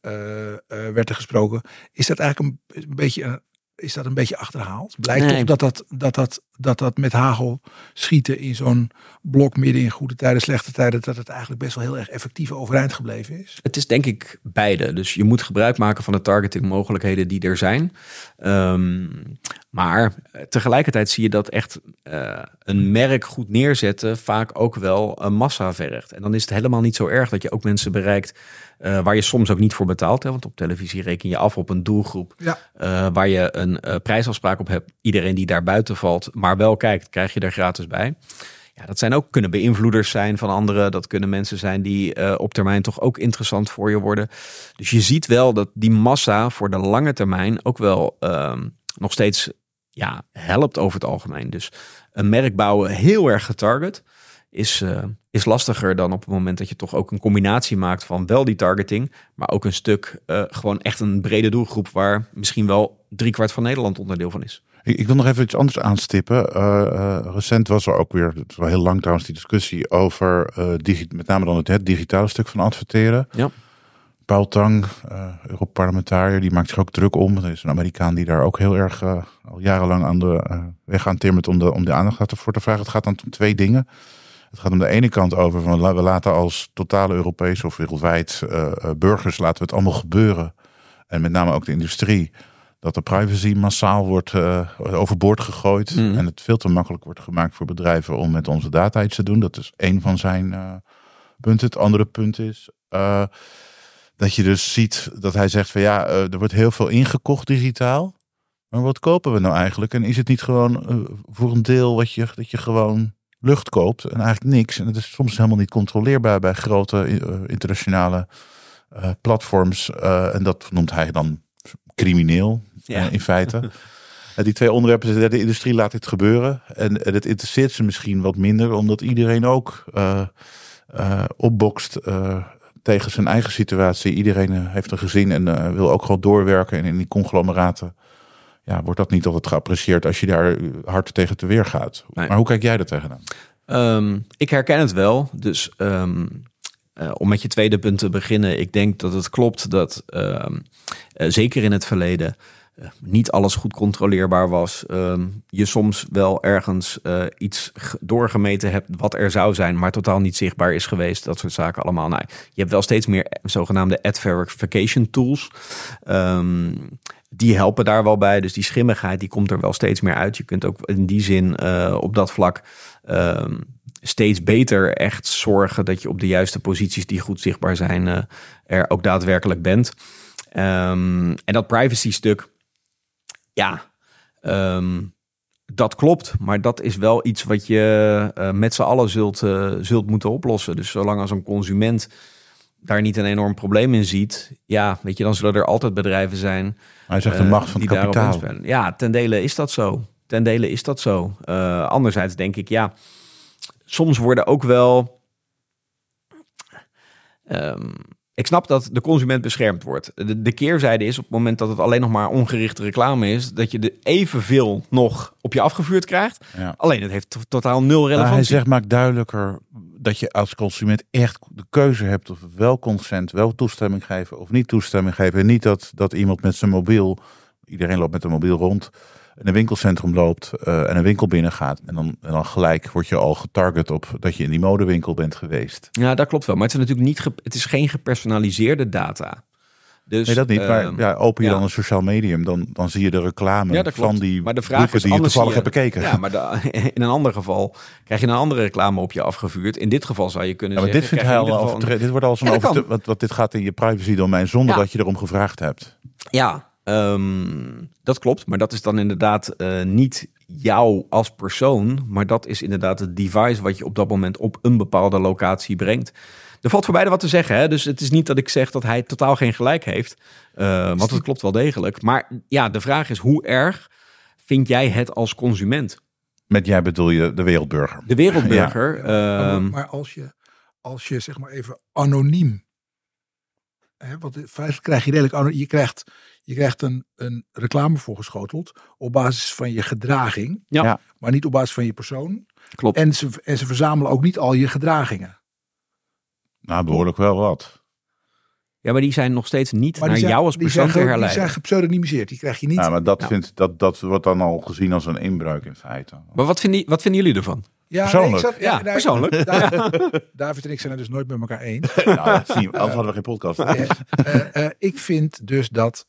eh, eh, werd er gesproken. Is dat eigenlijk een, een beetje is dat een beetje achterhaald? Blijkt Nee. toch dat dat, dat, dat, dat dat met hagel schieten in zo'n blok midden in goede tijden, slechte tijden, dat het eigenlijk best wel heel erg effectief overeind gebleven is? Het is denk ik beide. Dus je moet gebruik maken van de targeting mogelijkheden die er zijn. Ehm, maar tegelijkertijd zie je dat echt eh, een merk goed neerzetten vaak ook wel een massa vergt. En dan is het helemaal niet zo erg dat je ook mensen bereikt eh, waar je soms ook niet voor betaalt. Hè? Want op televisie reken je af op een doelgroep Ja. eh, waar je een prijsafspraak op hebt. Iedereen die daar buiten valt, maar wel kijkt, krijg je er gratis bij. Ja, dat zijn ook kunnen beïnvloeders zijn van anderen. Dat kunnen mensen zijn die eh, op termijn toch ook interessant voor je worden. Dus je ziet wel dat die massa voor de lange termijn ook wel ehm, nog steeds ja, helpt over het algemeen. Dus een merk bouwen heel erg getarget is, eh, is lastiger dan op het moment dat je toch ook een combinatie maakt van wel die targeting, maar ook een stuk eh, gewoon echt een brede doelgroep waar misschien wel driekwart van Nederland onderdeel van is. Ik, ik wil nog even iets anders aanstippen. Eh, eh, recent was er ook weer, het is wel heel lang trouwens, die discussie over eh, digi- met name dan het, het digitale stuk van adverteren. Ja. Paul Tang, eh Europarlementariër, die maakt zich ook druk om. Er is een Amerikaan die daar ook heel erg al jarenlang aan de weg aan timmert om de, om de aandacht voor te vragen. Het gaat dan om twee dingen. Het gaat om de ene kant over van we laten als totale Europese of wereldwijd burgers laten we het allemaal gebeuren. En met name ook de industrie. Dat de privacy massaal wordt eh, overboord gegooid. Mhm. En het veel te makkelijk wordt gemaakt voor bedrijven om met onze data iets te doen. Dat is één van zijn eh, punten. Het andere punt is eh, dat je dus ziet dat hij zegt van ja, er wordt heel veel ingekocht digitaal. Maar wat kopen we nou eigenlijk? En is het niet gewoon voor een deel wat je, dat je gewoon lucht koopt en eigenlijk niks? En het is soms helemaal niet controleerbaar bij grote internationale platforms. En dat noemt hij dan crimineel Ja. eh, in feite. (laughs) En die twee onderwerpen, de industrie laat dit gebeuren. En, het interesseert ze misschien wat minder, omdat iedereen ook eh, eh, opbokst eh, tegen zijn eigen situatie. Iedereen eh, heeft een gezin en eh, wil ook gewoon doorwerken. En in die conglomeraten ja, wordt dat niet altijd geapprecieerd als je daar eh, hard tegen te weer gaat. Nee. Maar hoe kijk jij daar tegenaan? Ehm, ik herken het wel. Dus ehm, eh, om met je tweede punt te beginnen. Ik denk dat het klopt dat ehm, eh, zeker in het verleden eh, niet alles goed controleerbaar was. Ehm, je soms wel ergens eh, iets doorgemeten hebt wat er zou zijn, maar totaal niet zichtbaar is geweest. Dat soort zaken allemaal. Nou, je hebt wel steeds meer zogenaamde ad verification tools. Ehm, die helpen daar wel bij. Dus die schimmigheid die komt er wel steeds meer uit. Je kunt ook in die zin eh, op dat vlak ehm, steeds beter echt zorgen dat je op de juiste posities die goed zichtbaar zijn, eh, er ook daadwerkelijk bent. En dat privacy stuk, ja, ehm, dat klopt. Maar dat is wel iets wat je eh, met z'n allen zult, eh, zult moeten oplossen. Dus zolang als een consument daar niet een enorm probleem in ziet, ja, weet je, dan zullen er altijd bedrijven zijn Hij zegt de eh, macht van het die daarop kapitaal. Ja, ten dele is dat zo. Ten dele is dat zo. Eh, anderzijds denk ik, ja, soms worden ook wel. Ehm, ik snap dat de consument beschermd wordt. De, de keerzijde is op het moment dat het alleen nog maar ongerichte reclame is, dat je er evenveel nog op je afgevuurd krijgt. Ja. Alleen het heeft to- totaal nul Maar hij relevantie. zegt, maakt duidelijker dat je als consument echt de keuze hebt of wel consent, wel toestemming geven of niet toestemming geven. En niet dat, dat iemand met zijn mobiel, iedereen loopt met een mobiel rond, in een winkelcentrum loopt eh, en een winkel binnengaat. En dan, en dan gelijk word je al getarget op dat je in die modewinkel bent geweest. Ja, dat klopt wel. Maar het is natuurlijk niet, ge- het is geen gepersonaliseerde data. Dus, Nee, dat niet. Maar ehm, ja, open je ja. dan een sociaal medium, dan, dan zie je de reclame Ja, dat klopt. van die maar de vraag is die je toevallig hebt bekeken. Ja, maar de- (laughs) in een ander geval krijg je een andere reclame op je afgevuurd. In dit geval zou je kunnen Ja, maar dit vindt hij al Dit wordt al zo'n Ja, want, dit gaat in je privacy domein zonder dat je erom gevraagd hebt. Ja, ehm, dat klopt. Maar dat is dan inderdaad eh, niet jou als persoon. Maar dat is inderdaad het device wat je op dat moment op een bepaalde locatie brengt. Er valt voor beide wat te zeggen. Hè? Dus het is niet dat ik zeg dat hij totaal geen gelijk heeft. Eh, want het klopt wel degelijk. Maar ja, de vraag is hoe erg vind jij het als consument? Met jij bedoel je de wereldburger. De wereldburger. (laughs) Maar- ehm, maar als je, als je zeg maar even anoniem. Hè, want in feite krijg je redelijk anoniem. Je krijgt, je krijgt een, een reclame voorgeschoteld. op basis van je gedraging. Ja. Ja. Maar niet op basis van je persoon. klopt. En ze, en ze verzamelen ook niet al je gedragingen. Nou, behoorlijk wel wat. Ja, maar die zijn nog steeds niet Maar naar zijn, jou als persoon zijn, te die zijn gepseudonymiseerd. Die krijg je niet. Ja, maar dat, Ja. vindt, dat, dat wordt dan al gezien als een inbreuk in feite. Maar wat vinden, wat vinden jullie ervan? ja, persoonlijk. zat- Ja, persoonlijk. (laughs) David en ik zijn het dus nooit met elkaar eens. nou, dat zie je, anders hadden we geen podcast. Eh, eh, ik vind dus dat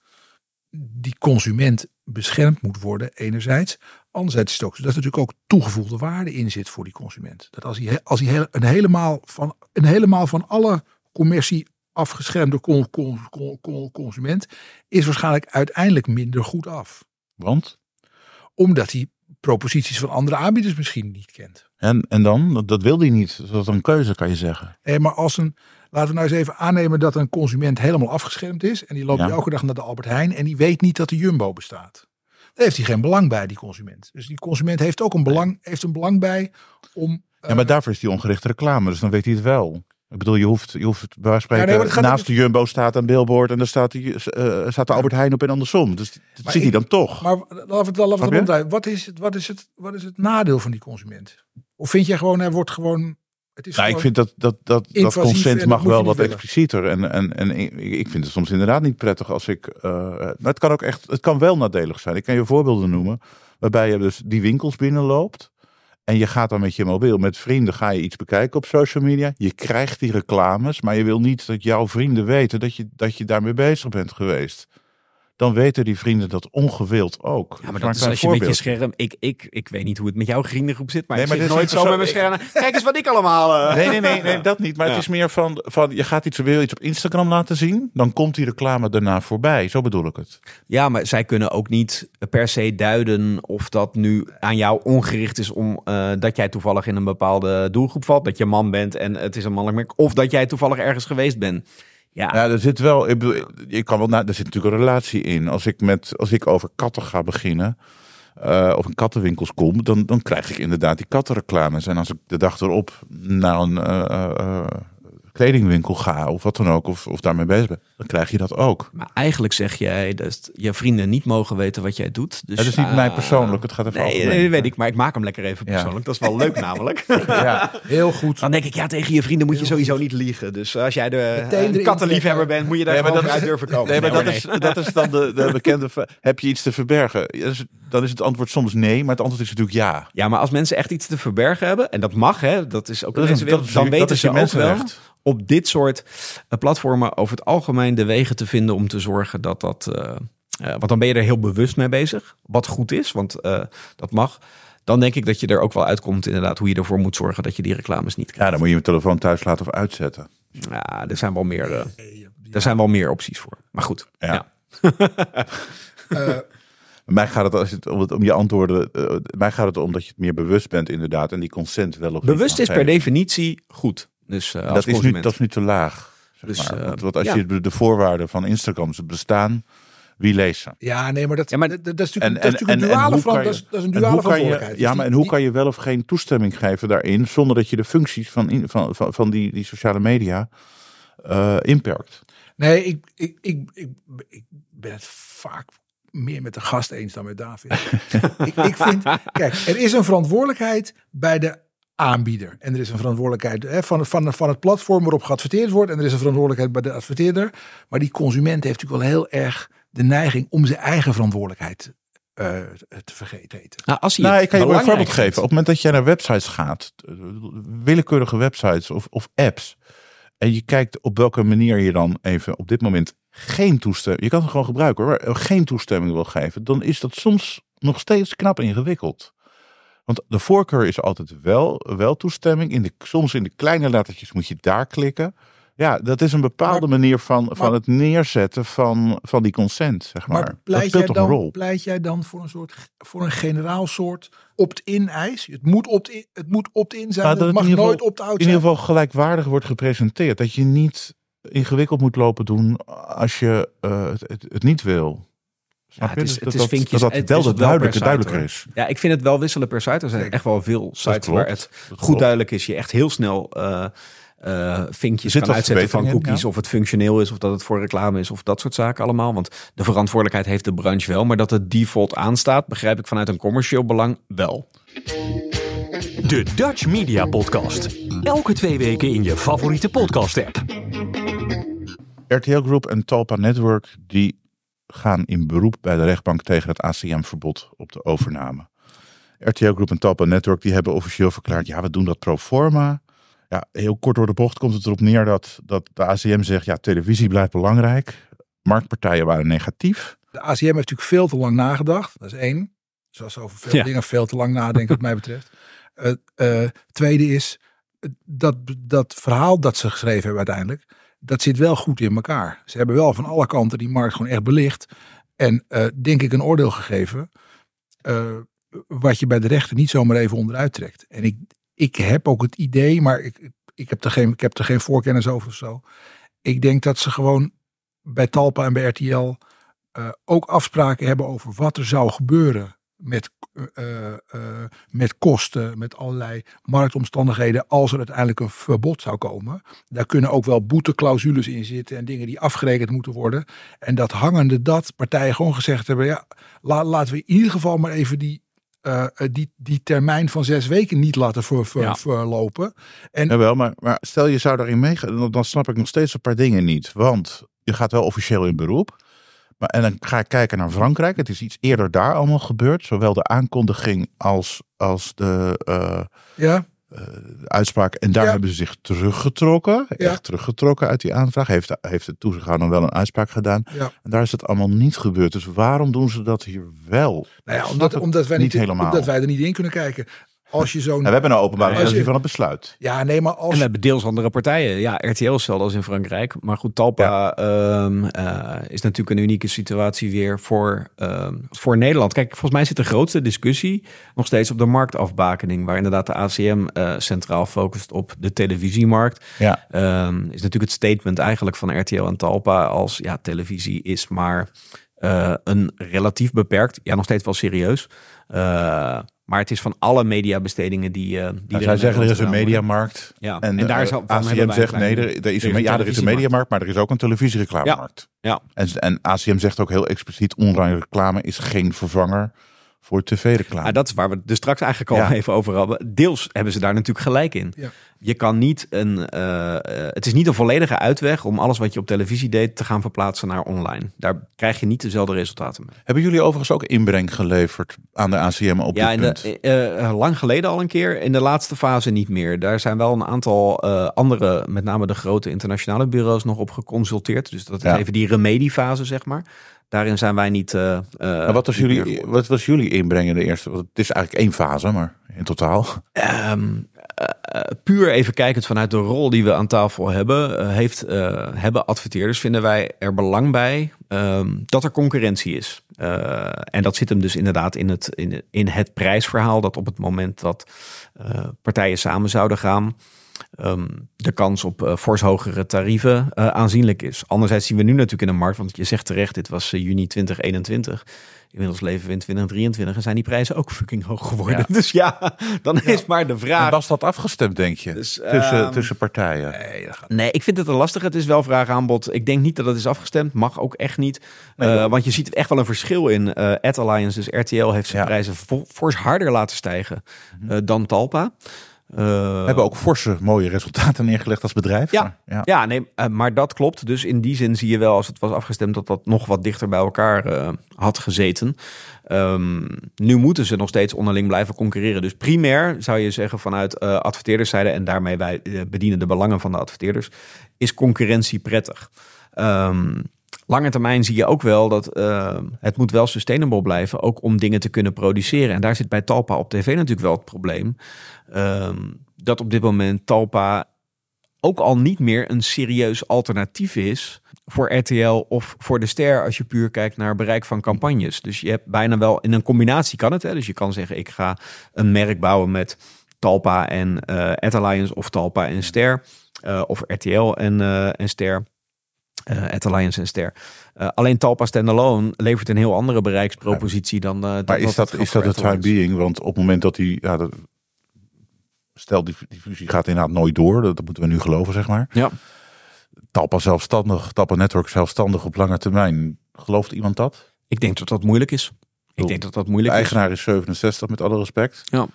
die consument beschermd moet worden, enerzijds. Anderzijds is het ook zo dat er natuurlijk ook toegevoegde waarde in zit voor die consument. Dat als hij, als hij een, helemaal van, een helemaal van alle commercie afgeschermde con- con- con- con- consument is waarschijnlijk uiteindelijk minder goed af. Want? Omdat hij proposities van andere aanbieders misschien niet kent. En, en dan? Dat, dat wil hij niet. Dat is een keuze, kan je zeggen. Eh, maar als een, laten we nou eens even aannemen dat een consument helemaal afgeschermd is. En die loopt Ja. elke dag naar de Albert Heijn en die weet niet dat de Jumbo bestaat. Daar heeft hij geen belang bij, die consument. Dus die consument heeft ook een belang, heeft een belang bij om... Ja, maar daarvoor is die ongerichte reclame, dus dan weet hij het wel. Ik bedoel, je hoeft, je hoeft bij spreken, Ja, nee, naast de Jumbo staat een billboard en daar staat, die, eh, staat de Albert Heijn op en andersom. Dus dat Maar ziet hij dan toch. Maar laten we het. Wat is, het, wat, is het, wat is het nadeel van die consument? Of vind je gewoon, hij wordt gewoon... Het is Nou, ik vind dat, dat, dat, dat consent en mag dat wel wat willen. explicieter. En, en, en ik, ik vind het soms inderdaad niet prettig als ik. eh, maar het kan ook echt, het kan wel nadelig zijn. Ik kan je voorbeelden noemen. Waarbij je dus die winkels binnenloopt. En je gaat dan met je mobiel, met vrienden, ga je iets bekijken op social media. Je krijgt die reclames, maar je wil niet dat jouw vrienden weten dat je, dat je daarmee bezig bent geweest. Dan weten die vrienden dat ongewild ook. Ja, maar dat is als je met je scherm... Ik, ik, ik weet niet hoe het met jouw vriendengroep zit, maar Nee, ik maar zit nooit zo met mijn scherm. Kijk eens wat ik allemaal... eh. Nee, nee, nee, nee, (laughs) dat niet. Maar Ja. het is meer van, van je gaat iets, wil iets op Instagram laten zien, dan komt die reclame daarna voorbij. Zo bedoel ik het. Ja, maar zij kunnen ook niet per se duiden of dat nu aan jou ongericht is om eh, dat jij toevallig in een bepaalde doelgroep valt, dat je man bent en het is een mannelijk merk, of dat jij toevallig ergens geweest bent. Ja, Ja, er zit wel, ik bedoel, kan wel, na- er zit natuurlijk een relatie in. Als ik met, als ik over katten ga beginnen, eh, of in kattenwinkels kom, dan, dan krijg ik inderdaad die kattenreclames. En als ik de dag erop naar een eh, eh, kledingwinkel ga, of wat dan ook, of, of daarmee bezig ben, dan krijg je dat ook. maar eigenlijk zeg jij dat je vrienden niet mogen weten wat jij doet. Dus, Het is niet ah, mij persoonlijk, het gaat even Nee, nee, dat weet ik, maar ik maak hem lekker even Ja. persoonlijk. Dat is wel leuk namelijk. (laughs) Ja. Heel goed. Dan denk ik, ja, tegen je vrienden moet je sowieso niet liegen. Dus als jij de erin kattenliefhebber bent, moet je daar Nee, maar dat uit durven komen. Nee, maar dat, is, dat is dan de, de bekende. Heb je iets te verbergen? Ja, Dan is het antwoord soms nee, maar het antwoord is natuurlijk ja. Ja, maar als mensen echt iets te verbergen hebben, en dat mag, hè, dat is ook Dat is wereld, dan weten ze ook wel op dit soort eh, platformen over het algemeen de wegen te vinden om te zorgen dat dat. eh, eh, want dan ben je er heel bewust mee bezig, wat goed is, want eh, dat mag. Dan denk ik dat je er ook wel uitkomt, inderdaad, hoe je ervoor moet zorgen dat je die reclames niet Ja, krijgt. dan moet je je telefoon thuis laten of uitzetten. Ja, er zijn wel meer, er zijn wel meer opties voor. Maar goed, Ja. ja. (laughs) (laughs) Mij gaat het, als het, om, het, om je antwoorden. eh, mij gaat het om dat je het meer bewust bent, inderdaad. En die consent wel of niet bewust is per geven. definitie goed. Dus eh, als dat is, nu, dat is nu te laag. Zeg Dus, maar. eh, want, want als ja. je de, de voorwaarden van Instagram ze bestaan, wie leest ze? Ja, nee, maar dat, Ja, maar- dat, dat is natuurlijk, En- dat is en- natuurlijk en- een en duale verant- dat je- is, dat is een En duale je, verantwoordelijkheid. ja, Dus maar en die- hoe kan je wel of geen toestemming geven daarin, zonder dat je de functies van, in- van, van, van die, die sociale media eh, inperkt? Nee, ik, ik, ik, ik, ik ben het vaak meer met de gast eens dan met David. (laughs) ik, ik vind, kijk, er is een verantwoordelijkheid bij de aanbieder. En er is een verantwoordelijkheid hè, van, van, van het platform waarop geadverteerd wordt. En er is een verantwoordelijkheid bij de adverteerder. Maar die consument heeft natuurlijk wel heel erg de neiging om zijn eigen verantwoordelijkheid eh, te vergeten. Nou, als hij Nou, ik kan je wel een voorbeeld geven. Op het moment dat jij naar websites gaat, willekeurige websites of, of apps, en je kijkt op welke manier je dan even op dit moment geen toestemming, je kan het gewoon gebruiken hoor, maar geen toestemming wil geven, dan is dat soms nog steeds knap ingewikkeld. Want de voorkeur is altijd wel, wel toestemming. In de, soms in de kleine lettertjes moet je daar klikken. Ja, dat is een bepaalde manier van, van het neerzetten van, van die consent, zeg maar. Maar dat pleit speelt jij, toch een dan, rol? pleit jij dan voor een soort voor een generaal soort opt-in eis? Het moet opt-in, het moet opt-in zijn. Nou, dat het mag in nooit opt-out in zijn. ieder geval gelijkwaardig wordt gepresenteerd. Dat je niet ingewikkeld moet lopen doen als je eh, het, het, het niet wil. Snap het is- het dat, is dat, vinkjes- dat, dat het duidelijker hoor. is. Ja, ik vind het wel wisselen per site. Er zijn echt wel veel sites waar het goed klopt. duidelijk is. Je echt heel snel eh eh vinkjes kan uitzetten van cookies. ja. Of het functioneel is, of dat het voor reclame is, of dat soort zaken allemaal. Want de verantwoordelijkheid heeft de branche wel. Maar dat het default aanstaat, begrijp ik vanuit een commercieel belang wel. De Dutch Media Podcast. Elke twee weken in je favoriete podcast-app. RTL Group en Talpa Network die gaan in beroep bij de rechtbank tegen het ACM-verbod op de overname. RTL Group en Talpa Network die hebben officieel verklaard, ja we doen dat pro forma. Ja, heel kort door de bocht komt het erop neer dat, dat de ACM zegt, ja televisie blijft belangrijk. Marktpartijen waren negatief. De ACM heeft natuurlijk veel te lang nagedacht. Dat is één. Zoals ze over veel Ja. dingen veel te lang nadenken wat mij betreft. Het (laughs) eh, tweede is, eh, dat, dat verhaal dat ze geschreven hebben uiteindelijk, dat zit wel goed in elkaar. Ze hebben wel van alle kanten die markt gewoon echt belicht. En eh, denk ik een oordeel gegeven. eh, wat je bij de rechter niet zomaar even onderuit trekt. En ik, ik heb ook het idee, maar ik, ik, heb er geen, ik heb er geen voorkennis over of zo. Ik denk dat ze gewoon bij Talpa en bij RTL eh, ook afspraken hebben over wat er zou gebeuren met, eh, eh, met kosten, met allerlei marktomstandigheden, als er uiteindelijk een verbod zou komen. Daar kunnen ook wel boeteclausules in zitten en dingen die afgerekend moeten worden. En dat hangende dat partijen gewoon gezegd hebben, ja, la- laten we in ieder geval maar even die, eh, die, die termijn van zes weken niet laten ver, ver- Ja. verlopen. En Jawel, maar, maar stel je zou daarin meegaan, dan, dan snap ik nog steeds een paar dingen niet. Want je gaat wel officieel in beroep. Maar, en dan ga ik kijken naar Frankrijk. Het is iets eerder daar allemaal gebeurd. Zowel de aankondiging als, als de, eh, ja, eh, uitspraak. En daar Ja. hebben ze zich teruggetrokken. Ja. Echt teruggetrokken uit die aanvraag. Heeft, heeft de toezichthouder wel een uitspraak gedaan. Ja. En daar is het allemaal niet gebeurd. Dus waarom doen ze dat hier wel? Nou omdat, omdat, wij niet, helemaal. omdat wij er niet in kunnen kijken. Als je zo'n. En we hebben een openbare Als je- versie van het besluit. Ja, nee, maar En als. we hebben deels andere partijen. Ja, RTL is als in Frankrijk. Maar goed, Talpa ehm, eh, is natuurlijk een unieke situatie weer voor, ehm, voor Nederland. Kijk, volgens mij zit de grootste discussie nog steeds op de marktafbakening. Waar inderdaad de ACM eh, centraal focust op de televisiemarkt. Ja. Ehm, is natuurlijk het statement eigenlijk van RTL en Talpa als ja, televisie is maar eh, een relatief beperkt, ja nog steeds wel serieus. Eh, maar het is van alle mediabestedingen die, eh die Nou, zij zeggen er is een mediamarkt. Ja, En, en, daar eh, is al- ACM zegt nee, er, er is er een, ja, er is een mediamarkt, maar er is ook een televisiereclamemarkt. Ja. En, en ACM zegt ook heel expliciet, online reclame is geen vervanger voor tv-reclame. Ah, dat is waar we er straks eigenlijk al Ja. even over hadden. Deels hebben ze daar natuurlijk gelijk in. Ja. Je kan niet een. eh, eh, het is niet een volledige uitweg om alles wat je op televisie deed te gaan verplaatsen naar online. Daar krijg je niet dezelfde resultaten mee. Hebben jullie overigens ook inbreng geleverd aan de ACM op Ja, dit in punt? de, eh, eh, lang geleden al een keer. In de laatste fase niet meer. Daar zijn wel een aantal eh, andere, met name de grote internationale bureaus, nog op geconsulteerd. Dus dat is Ja. even die remediefase, zeg maar. Daarin zijn wij niet. eh, eh, Maar wat, was jullie, wat was jullie inbreng in de eerste? Want het is eigenlijk één fase, maar in totaal. Ehm, eh, puur even kijkend vanuit de rol die we aan tafel hebben, heeft, hebben adverteerders, vinden wij er belang bij ehm, dat er concurrentie is. En dat zit hem dus inderdaad in het, in, in het prijsverhaal, dat op het moment dat partijen samen zouden gaan, ehm, de kans op eh, fors hogere tarieven eh, aanzienlijk is. Anderzijds zien we nu natuurlijk in de markt, want je zegt terecht, dit was eh, juni 2021. Inmiddels leven we in 2023 en zijn die prijzen ook fucking hoog geworden. Ja. (laughs) Dus ja, dan is maar de En vraag. was dat afgestemd, denk je? Dus, tussen, ehm, tussen partijen. Nee, dat gaat- Nee, ik vind het een lastig. Het is wel vraag aanbod. Ik denk niet dat het is afgestemd. Mag ook echt niet. Want je ziet echt wel een verschil in. eh Ad Alliance, dus RTL, heeft zijn Ja. prijzen fors harder laten stijgen eh, dan Talpa. Eh, We hebben ook forse mooie resultaten (laughs) neergelegd als bedrijf. Ja. Maar, ja. Ja, nee, eh, maar dat klopt. Dus in die zin zie je wel, als het was afgestemd, dat dat nog wat dichter bij elkaar eh, had gezeten. Ehm, nu moeten ze nog steeds onderling blijven concurreren. Dus primair zou je zeggen vanuit eh adverteerderszijde, en daarmee wij bedienen de belangen van de adverteerders, is concurrentie prettig. Ehm lange termijn zie je ook wel dat het moet wel sustainable blijven, ook om dingen te kunnen produceren. En daar zit bij Talpa op tv natuurlijk wel het probleem. Ehm, dat op dit moment Talpa ook al niet meer een serieus alternatief is voor RTL of voor de Ster als je puur kijkt naar bereik van campagnes. Dus je hebt bijna wel in een combinatie kan het. Hè? Dus je kan zeggen ik ga een merk bouwen met Talpa en Ad Alliance of Talpa en Ster eh, of RTL en, eh, en Ster. eh Ad Alliance en Ster. Alleen Talpa standalone levert een heel andere bereikspropositie dan. dan Maar is het dat, is dat de time being? Want op het moment dat die... Ja, dat, stel, die, die fusie gaat inderdaad nooit door. Dat, dat moeten we nu geloven, zeg maar. Ja. Talpa zelfstandig, Talpa Network zelfstandig op lange termijn. Gelooft iemand dat? Ik denk dat dat moeilijk is. Ik denk dat dat De moeilijk is. eigenaar is 67, met alle respect. Ja.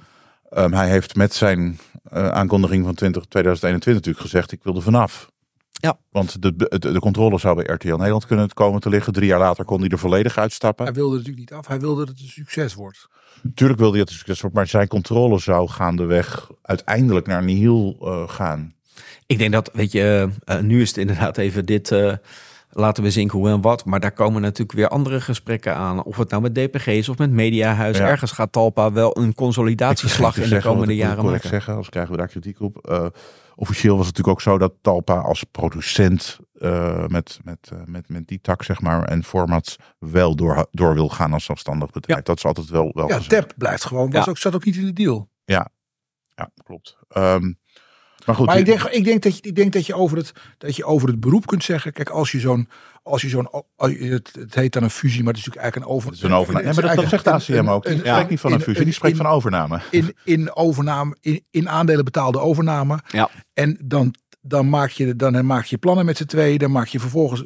Ehm, hij heeft met zijn eh, aankondiging van 20, 2021 natuurlijk gezegd, ik wil er vanaf. Ja. Want de, de, de controle zou bij RTL Nederland kunnen komen te liggen. Drie jaar later kon hij er volledig uitstappen. Hij wilde natuurlijk niet af. Hij wilde dat het een succes wordt. Tuurlijk wilde hij dat het succes wordt, maar zijn controle zou gaandeweg uiteindelijk naar nihil eh, gaan. Ik denk dat, weet je, eh, nu is het inderdaad even dit eh, laten we zinken hoe en wat. Maar daar komen natuurlijk weer andere gesprekken aan. Of het nou met DPG is of met Mediahuis. Ja. Ergens gaat Talpa wel een consolidatieslag Ik in de komende ik jaren maken. zeggen, als krijgen we daar kritiek op. Officieel was het natuurlijk ook zo dat Talpa als producent eh, met, met, eh, met, met die tak zeg maar en formats wel door, door wil gaan als zelfstandig bedrijf. Ja. Dat is altijd wel, wel Ja. TEP blijft gewoon. Was Ja. ook, zat ook niet in de deal. Ja, klopt. Ehm, maar goed, Maar ik denk, ik denk, dat, je, ik denk dat, je over het, dat je over het beroep kunt zeggen. Kijk, als je zo'n. Als je zo'n het, het heet dan een fusie, maar het is natuurlijk eigenlijk een over. het is een overname. Nee, maar dat, dat zegt de ACM ook. Die een- spreekt niet van een fusie, die spreekt van overname. in, in overname, in, in aandelen betaalde overname. Ja. En dan, dan, maak je, dan maak je plannen met z'n tweeën. Dan maak je vervolgens,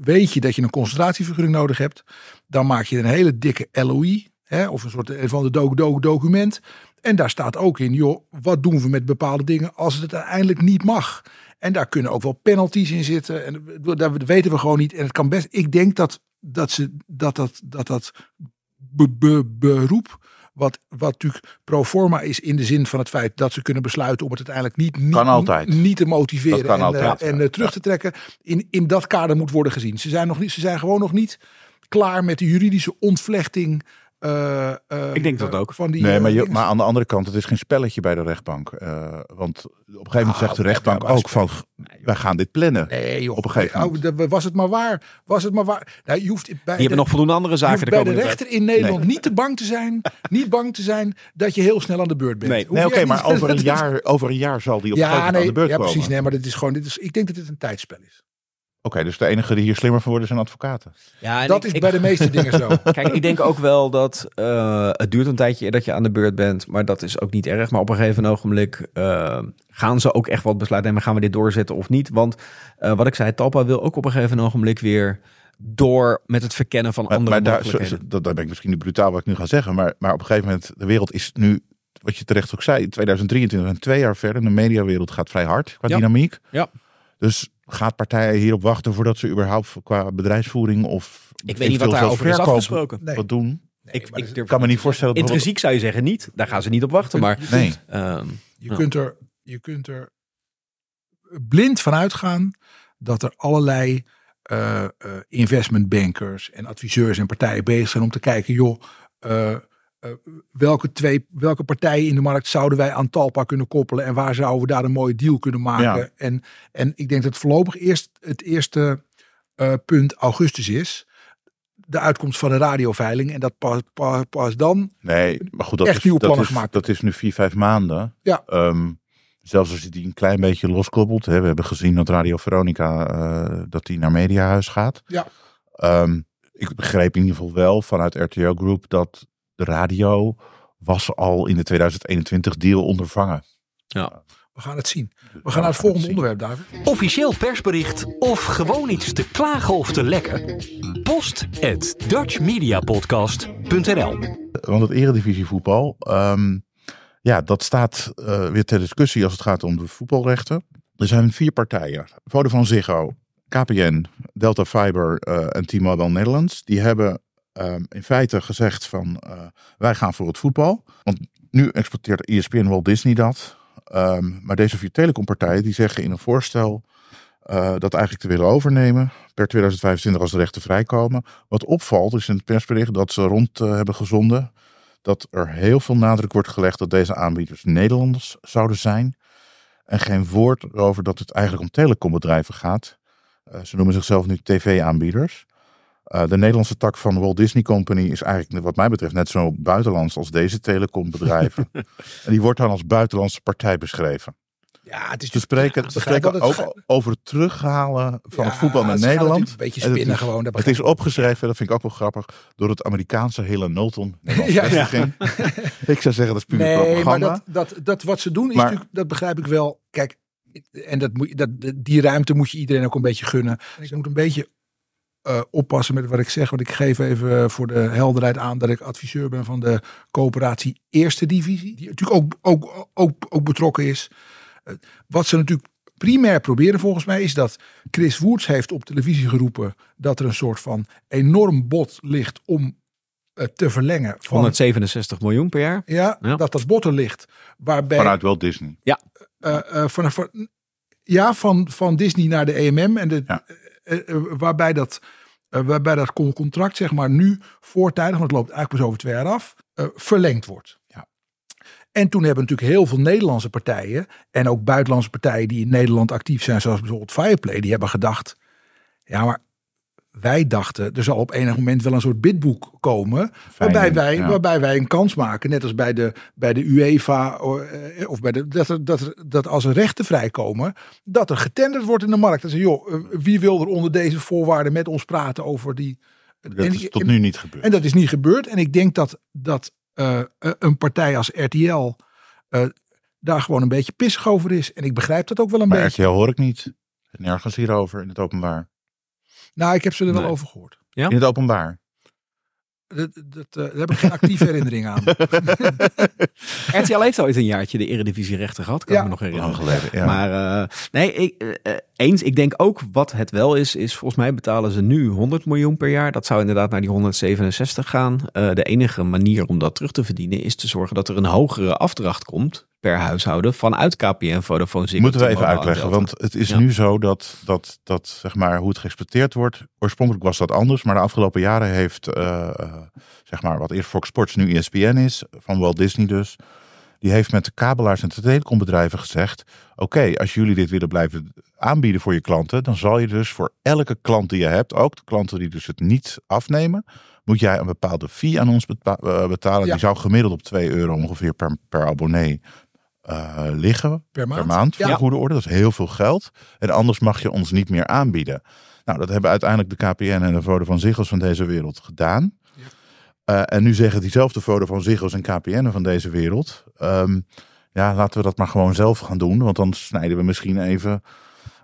weet je dat je een concentratievergunning nodig hebt. Dan maak je een hele dikke LOI. Hè, of een soort van de doc, doc, document. En daar staat ook in, joh, wat doen we met bepaalde dingen als het uiteindelijk niet mag. En daar kunnen ook wel penalties in zitten. En dat weten we gewoon niet. En het kan best. Ik denk dat dat ze dat dat dat, dat be- be- beroep Wat, wat natuurlijk pro forma is in de zin van het feit dat ze kunnen besluiten om het uiteindelijk niet, niet, te motiveren en, altijd, eh, en ja. eh, terug te trekken. In, in dat kader moet worden gezien. Ze zijn, nog niet, ze zijn gewoon nog niet klaar met de juridische ontvlechting. Eh, eh, Ik denk dat ook. Van die, Nee, eh, maar, je, maar aan de andere kant, het is geen spelletje bij de rechtbank. Eh, want op een gegeven moment Ah, zegt de ja, rechtbank ook van, wij gaan dit plannen. Nee, joh. op een gegeven moment. Oh, dat- was het maar waar. Was het maar waar. Nou, je hoeft bij Die de, hebben nog voldoende andere je zaken bij de rechter in Nederland niet te bang te zijn. Niet bang te zijn dat je heel snel aan de beurt bent. Nee. Nee, oké, maar (laughs) over een, jaar, over een jaar zal die op een Ja, gegeven moment nee, aan de beurt ja, komen. precies. Nee, maar dit is gewoon. Dit is, ik denk dat dit een tijdspel is. Oké, dus de enige die hier slimmer van worden zijn advocaten. Ja, Dat ik- is ik- bij de meeste dingen zo. (laughs) Kijk, ik denk ook wel dat eh, het duurt een tijdje dat je aan de beurt bent, maar dat is ook niet erg. Maar op een gegeven ogenblik eh, gaan ze ook echt wat besluiten nemen. Gaan we dit doorzetten of niet? Want eh, wat ik zei, Talpa wil ook op een gegeven ogenblik weer door met het verkennen van Maar, andere maar daar, zo, mogelijkheden. zo- dat, daar ben ik misschien nu brutaal wat ik nu ga zeggen. Maar, maar op een gegeven moment, de wereld is nu, wat je terecht ook zei, 2023 en twee jaar verder. De mediawereld gaat vrij hard qua Ja. dynamiek. Ja. Dus gaat partijen hierop wachten voordat ze überhaupt qua bedrijfsvoering of Ik weet niet wat daarover is afgesproken. Nee. wat doen? Nee, ik, ik kan me niet voorstellen. dat Intrinsiek zou je zeggen niet. Daar gaan ze niet op wachten. Maar Nee. ehm, Je, kunt er, je kunt er blind van uitgaan dat er allerlei eh, eh, investmentbankers en adviseurs en partijen bezig zijn om te kijken, joh, eh, eh, welke, twee, welke partijen in de markt zouden wij aan Talpa kunnen koppelen en waar zouden we daar een mooie deal kunnen maken. Ja. En, en ik denk dat voorlopig eerst het eerste eh, punt augustus is. De uitkomst van de radioveiling. En dat pas, pas, pas dan. Nee, maar goed, dat, Echt is, nieuwe dat, is, gemaakt. dat is nu vier, vijf maanden. Ja. Ehm, zelfs als je die een klein beetje loskoppelt. Hè, we hebben gezien dat Radio Veronica eh, dat die naar Mediahuis gaat. Ja. Ehm, ik begreep in ieder geval wel vanuit RTO Group dat de radio was al in de 2021 deal ondervangen. We gaan het zien. We gaan naar het volgende onderwerp, David. Officieel persbericht of gewoon iets te klagen of te lekken? Post at dutchmediapodcast.nl Want het eredivisievoetbal, ehm, ja, dat staat eh, weer ter discussie als het gaat om de voetbalrechten. Er zijn vier partijen. Vodafone Ziggo, KPN, Delta Fiber eh, en T-Mobile Netherlands. Die hebben ehm, in feite gezegd van eh, wij gaan voor het voetbal. Want nu exporteert ESPN Walt Disney dat. Ehm, maar deze vier telecompartijen die zeggen in een voorstel eh, dat eigenlijk te willen overnemen per 2025 als de rechten vrijkomen. Wat opvalt is in het persbericht dat ze rond eh, hebben gezonden dat er heel veel nadruk wordt gelegd dat deze aanbieders Nederlanders zouden zijn. En geen woord over dat het eigenlijk om telecombedrijven gaat. Ze noemen zichzelf nu tv-aanbieders. Eh, de Nederlandse tak van Walt Disney Company is eigenlijk wat mij betreft net zo buitenlands als deze telecombedrijven. (laughs) en die wordt dan als buitenlandse partij beschreven. Ja, het is Ze spreken, Ja, ze spreken over het terughalen van Ja, het voetbal naar ze Nederland. Een beetje En het spinnen is- gewoon. dat Het is opgeschreven, dat vind ik ook wel grappig, door het Amerikaanse Knowlton. (laughs) Nederlands Ja. vestiging. (laughs) ik zou zeggen, dat is puur Nee, maar dat, dat, dat wat ze doen is Maar- natuurlijk, dat begrijp ik wel. Kijk, en dat moet, dat, die ruimte moet je iedereen ook een beetje gunnen. Ik moet een beetje eh, oppassen met wat ik zeg. Want ik geef even eh, voor de helderheid aan dat ik adviseur ben van de coöperatie Eerste Divisie. Die natuurlijk ook, ook, ook, ook betrokken is. Eh, wat ze natuurlijk primair proberen volgens mij is dat Chris Woods heeft op televisie geroepen dat er een soort van enorm bod ligt om te verlengen van 167 miljoen per jaar. ja, Ja. dat dat bot er ligt. Waarbij Vanuit Walt Disney. eh, eh, van, van, ja, van, van Disney naar de EMM. En de, Ja. waarbij, dat, eh, waarbij dat con- contract, zeg maar, nu voortijdig, want het loopt eigenlijk pas over twee jaar af, eh, verlengd wordt. Ja. En toen hebben natuurlijk heel veel Nederlandse partijen en ook buitenlandse partijen die in Nederland actief zijn, zoals bijvoorbeeld Fireplay, die hebben gedacht, ja, maar wij dachten, er zal op enig moment wel een soort bidboek komen. Waarbij wij, ja. waarbij wij een kans maken, net als bij de, bij de UEFA. eh, Of bij de, dat, er, dat, er, dat als er rechten vrijkomen, dat er getenderd wordt in de markt. Dat ze, joh, eh, wie wil er onder deze voorwaarden met ons praten over die. Dat en, is tot nu niet gebeurd. en dat is niet gebeurd. En ik denk dat, dat eh, een partij als RTL daar gewoon een beetje pissig over is. En ik begrijp dat ook wel een maar beetje. RTL hoor ik niet. Nergens hierover in het openbaar. Nou, ik heb ze er wel Nee. over gehoord. Ja? In het openbaar. dat, dat, eh, daar heb ik geen actieve (laughs) herinnering aan. (laughs) RTL heeft ooit een jaartje de Eredivisie-rechten gehad, kan Ja. ik me nog herinneren. Lang geleden, ja. Maar eh, nee, ik, eh, eens. Ik denk ook wat het wel is, is volgens mij betalen ze nu 100 miljoen per jaar. Dat zou inderdaad naar die 167 gaan. Eh, de enige manier om dat terug te verdienen is te zorgen dat er een hogere afdracht komt per huishouden vanuit KPN, Vodafone, Ziggo. Moeten we even uitleggen, want het is Ja. nu zo dat, dat, dat zeg maar, hoe het geëxploiteerd wordt. Oorspronkelijk was dat anders, maar de afgelopen jaren heeft, eh, eh, zeg maar, wat eerst Fox Sports nu ESPN is, van Walt Disney dus, die heeft met de kabelaars en de telecombedrijven gezegd: Oké, als jullie dit willen blijven aanbieden voor je klanten, dan zal je dus voor elke klant die je hebt, ook de klanten die dus het niet afnemen, moet jij een bepaalde fee aan ons eh, betalen. Ja. Die zou gemiddeld op 2 euro ongeveer per, per abonnee eh, liggen Per maand. per maand voor Ja. de goede orde. Dat is heel veel geld. En anders mag je ons niet meer aanbieden. Nou, dat hebben uiteindelijk de KPN en de Vodafone Ziggo's van deze wereld gedaan. Eh, en nu zeggen diezelfde Vodafone Ziggo's en KPN van deze wereld... ehm, ja, laten we dat maar gewoon zelf gaan doen. Want dan snijden we misschien even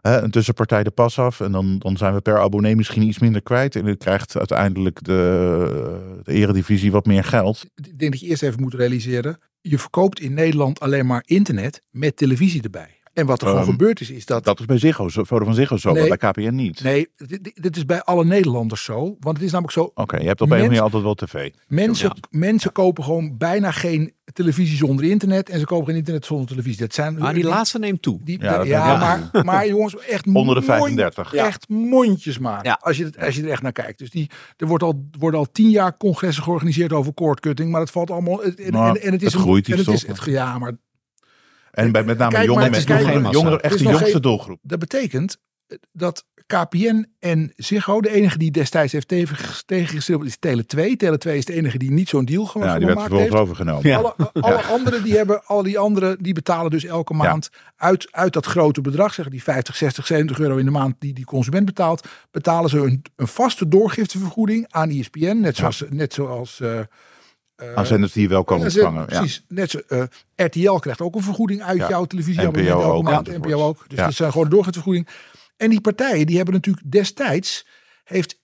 hè, een tussenpartij de pas af. En dan, dan zijn we per abonnee misschien iets minder kwijt. En dan krijgt uiteindelijk de, de eredivisie wat meer geld. Ik denk dat je eerst even moet realiseren. Je verkoopt in Nederland alleen maar internet met televisie erbij. En wat er gewoon Ehm, gebeurd is, is dat... Dat is bij Ziggo, zo- Vodafone Ziggo zo, Nee. maar bij KPN niet. Nee, dit, dit is bij alle Nederlanders zo. Want het is namelijk zo, Oké, je hebt op een of andere Mens- manier altijd wel tv. Mensen, Ja. mensen kopen gewoon bijna geen televisie zonder internet. En ze kopen geen internet zonder televisie. Dat zijn Maar die laatste neemt toe. Die, Ja, dat maar, (laughs) maar jongens, echt Onder de mond- 35. Ja. Echt mondjesmaat. Ja. Als, je het, als je er echt naar kijkt. Dus die, er wordt al, worden al tien jaar congressen georganiseerd over cordcutting. Maar het valt allemaal. En, en, en, het is het een- groeit en het is, het, Ja, maar En bij met name Kijk jonge mensen, kijk jongeren, maar. jongeren, Het echt is de nog jongste geen- doelgroep. dat betekent dat KPN en Ziggo, de enige die destijds heeft tegen, tegengesteld is Tele 2. Tele 2 is de enige die niet zo'n deal gemaakt Ja, die werd heeft. vervolgens overgenomen. Ja. Alle, (laughs) alle anderen die hebben, al die anderen die betalen dus elke maand uit, uit dat grote bedrag, zeg die 50, 60, 70 euro in de maand die die consument betaalt, betalen ze een, een vaste doorgiftevergoeding aan E ESPN, net zoals, net zoals eh, Aan zenders die je wel ja, ze- ontvangen. Ja. Precies. Net zo, eh, RTL krijgt ook een vergoeding uit Ja. jouw televisieabonnement NPO ook, maand. NPO ook. Dus Ja. dat zijn gewoon een doorgiftevergoeding. En die partijen die hebben natuurlijk destijds heeft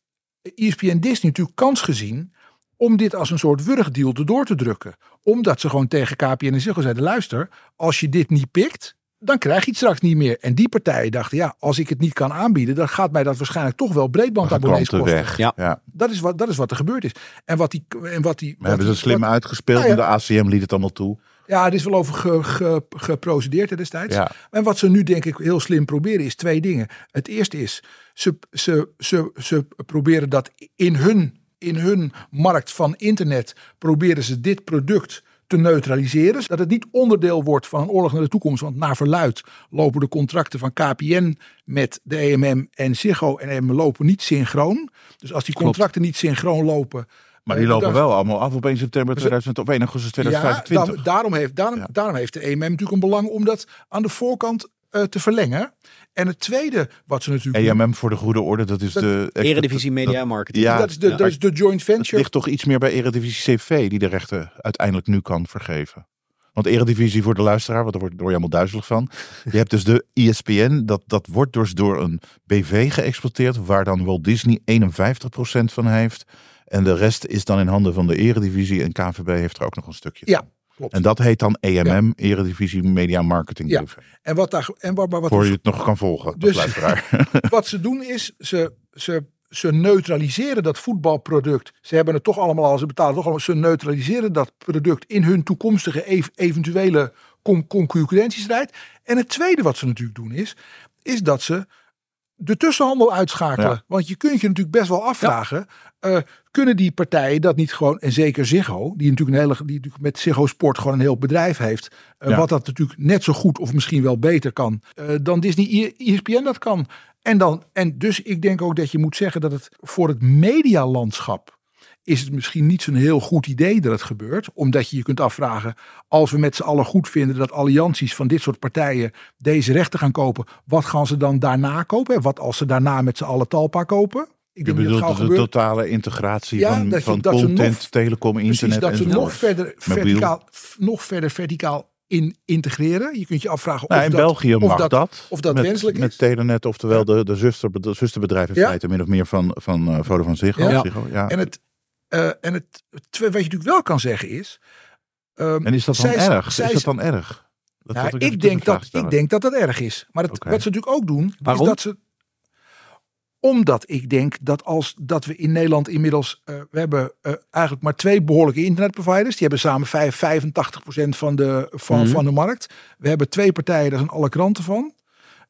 ESPN Disney natuurlijk kans gezien om dit als een soort wurgdeal te door te drukken. Omdat ze gewoon tegen KPN en Ziggo zeiden, luister, als je dit niet pikt, dan krijg je het straks niet meer. En die partijen dachten, ja, als ik het niet kan aanbieden, dan gaat mij dat waarschijnlijk toch wel breedbandabonnees kosten. weg. Ja. Ja. Dat is, wat, dat is wat er gebeurd is. En wat die... En wat die We hebben ze slim wat- uitgespeeld Nou ja. en de ACM liet het allemaal toe. ja, er is wel over ge, ge, geprocedeerd destijds. Ja. En wat ze nu denk ik heel slim proberen is twee dingen. Het eerste is, ze, ze, ze, ze proberen dat in hun, in hun markt van internet, proberen ze dit product te neutraliseren. Dat het niet onderdeel wordt van een oorlog naar de toekomst. Want naar verluid lopen de contracten van KPN met de EMM en Ziggo en EMM lopen niet synchroon. Dus als die contracten niet synchroon lopen... Maar eh, die lopen wel allemaal af op 1 september 2000, op 1 augustus ja, 2025. dan- daarom, heeft, daarom, Ja. daarom heeft de EMM natuurlijk een belang om dat aan de voorkant eh, te verlengen. En het tweede wat ze natuurlijk EMM voor de goede orde, dat is Dat- de... Eredivisie Media dat- Marketing. Ja, dat, is de, dat is de joint Het venture. ligt toch iets meer bij Eredivisie CV die de rechten uiteindelijk nu kan vergeven. Want Eredivisie voor de luisteraar, want daar word, daar word je helemaal duizelig van. Je hebt dus de ESPN, dat, dat wordt dus door een BV geëxploiteerd, waar dan Walt Disney 51% van heeft. En de rest is dan in handen van de Eredivisie en KVB heeft er ook nog een stukje Ja. Klopt. En dat heet dan EMM, Eredivisie Media Marketing Ja. En wat, daar, en waar, waar- wat, Voor je het nog kan volgen, Dus- (laughs) wat ze doen is, ze, ze, ze neutraliseren dat voetbalproduct. Ze hebben het toch allemaal al, ze betalen toch allemaal. Ze neutraliseren dat product in hun toekomstige ev- eventuele con- concurrentiestrijd. En het tweede wat ze natuurlijk doen is, is dat ze de tussenhandel uitschakelen. Ja. Want je kunt je natuurlijk best wel afvragen. eh, kunnen die partijen dat niet gewoon, en zeker Ziggo, die natuurlijk, een hele, die natuurlijk met Ziggo Sport gewoon een heel bedrijf heeft. eh, Ja. Wat dat natuurlijk net zo goed of misschien wel beter kan eh, dan Disney ESPN dat kan. En, dan, en dus ik denk ook dat je moet zeggen dat het voor het medialandschap is het misschien niet zo'n heel goed idee dat het gebeurt. Omdat je je kunt afvragen, als we met z'n allen goed vinden dat allianties van dit soort partijen deze rechten gaan kopen, wat gaan ze dan daarna kopen? Wat als ze daarna met z'n allen Talpa kopen? Ik Je dat bedoelt het de gebeurt. totale integratie Ja, van, dat van dat ze content, nog- telecom, internet Precies, dat ze enzovoort. nog verder verticaal, nog verder verticaal in integreren. Je kunt je afvragen Nou, of in dat, België of mag dat, dat. of dat met, wenselijk met is. Telenet, oftewel de, de zuster, de zusterbedrijf in Ja. feite min of meer van, van uh, Vodafone Ziggo. Ja. Ziggo, ja. En het, Eh, en het, wat je natuurlijk wel kan zeggen is. ehm, En is dat dan zij- erg? zij- is dat dan erg? Dat Ja, even ik, denk dat, stellen. ik denk dat dat erg is. Maar wat ze natuurlijk ook doen, Waarom? is dat ze. Omdat ik denk dat als dat we in Nederland inmiddels. eh, we hebben eh, eigenlijk maar twee behoorlijke internetproviders. Die hebben samen vijf- 85% van de, van, Mhm. van de markt. We hebben twee partijen, daar zijn alle kranten van.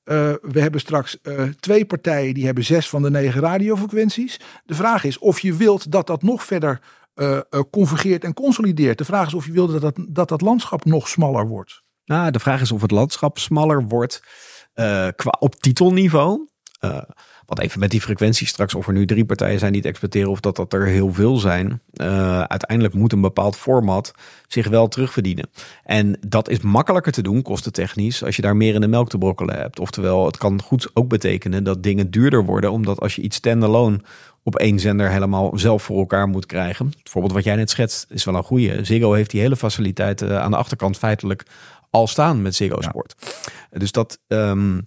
Eh, we hebben straks eh, twee partijen die hebben zes van de negen radiofrequenties. De vraag is of je wilt dat dat nog verder eh, convergeert en consolideert. De vraag is of je wilt dat dat, dat dat landschap nog smaller wordt. Nou, de vraag is of het landschap smaller wordt qua op titelniveau. Wat even met die frequenties straks, of er nu drie partijen zijn die het exploiteren of dat dat er heel veel zijn. Eh, uiteindelijk moet een bepaald format zich wel terugverdienen. En dat is makkelijker te doen, kostentechnisch, als je daar meer in de melk te brokkelen hebt. Oftewel, het kan goed ook betekenen dat dingen duurder worden, omdat als je iets standalone op één zender helemaal zelf voor elkaar moet krijgen. Bijvoorbeeld wat jij net schetst, is wel een goede. Ziggo heeft die hele faciliteit eh, aan de achterkant feitelijk al staan met Ziggo Sport. Dus dat, ehm,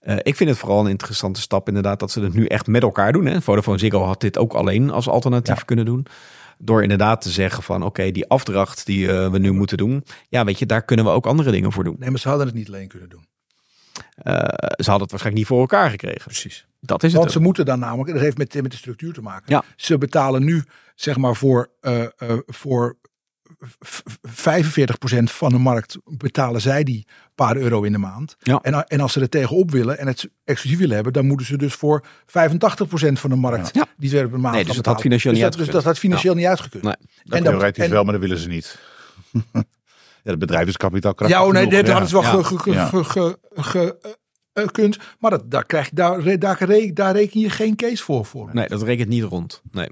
eh, ik vind het vooral een interessante stap inderdaad dat ze het nu echt met elkaar doen. Hè. Vodafone Ziggo had dit ook alleen als alternatief kunnen doen. Door inderdaad te zeggen van oké, die afdracht die eh, we nu moeten doen. Ja, weet je, daar kunnen we ook andere dingen voor doen. Nee, maar ze hadden het niet alleen kunnen doen. Eh, ze hadden het waarschijnlijk niet voor elkaar gekregen. Precies. Dat is het. Want ze moeten dan namelijk, dat heeft met, met de structuur te maken. Ja. Ze betalen nu, zeg maar, voor, voor 45% van de markt betalen zij die paar euro in de maand. Ja. En, en als ze er tegenop willen en het exclusief willen hebben, dan moeten ze dus voor 85% van de markt Ja. die ze per maand Nee, dus gaan het had betalen. financieel dus niet dat, dus uitgekund. dat had financieel niet uitgekund. Nee. En en- wel, maar dat willen ze niet. (laughs) ja, het bedrijf is kapitaalkrachtig Ja, oh nee, dit hadden ze wel Eh, eh, kunt. Maar dat, daar, krijg, je- daar, daar, daar reken je geen case voor. voor. Nee, dat rekent niet rond. Nee.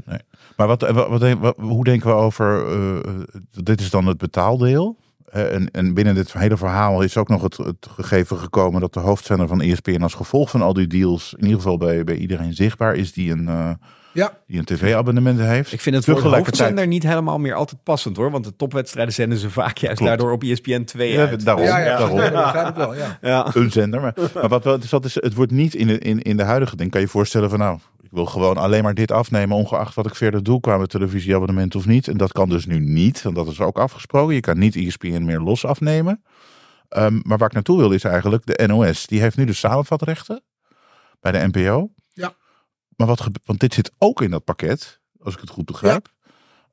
Maar wat, wat, wat, wat- hoe denken we over, eh, eh, dit is dan het betaaldeel. Eh, en, en binnen dit hele verhaal is ook nog het, het gegeven gekomen dat de hoofdzender van ESPN als gevolg van al die deals, in ieder geval bij, bij iedereen zichtbaar is die een, eh, Ja, die een tv-abonnement heeft. Ik vind het voor de hoofdzender niet helemaal meer altijd passend hoor. Want de topwedstrijden zenden ze vaak juist Klopt. daardoor op ESPN 2 Ja, uit. daarom. ja, ja, daarom. ik wel. Ja. Ja. een zender. Maar, maar wat wel, dus is, het wordt niet in de, in, in de huidige ding. Kan je je voorstellen van nou, ik wil gewoon alleen maar dit afnemen, ongeacht wat ik verder doe qua mijn televisieabonnement of niet. En dat kan dus nu niet, want dat is ook afgesproken. Je kan niet ESPN meer los afnemen. Ehm, maar waar ik naartoe wil is eigenlijk de NOS. Die heeft nu de samenvatrechten bij de NPO. Ja. Maar wat gebe- want dit zit ook in dat pakket, als ik het goed begrijp.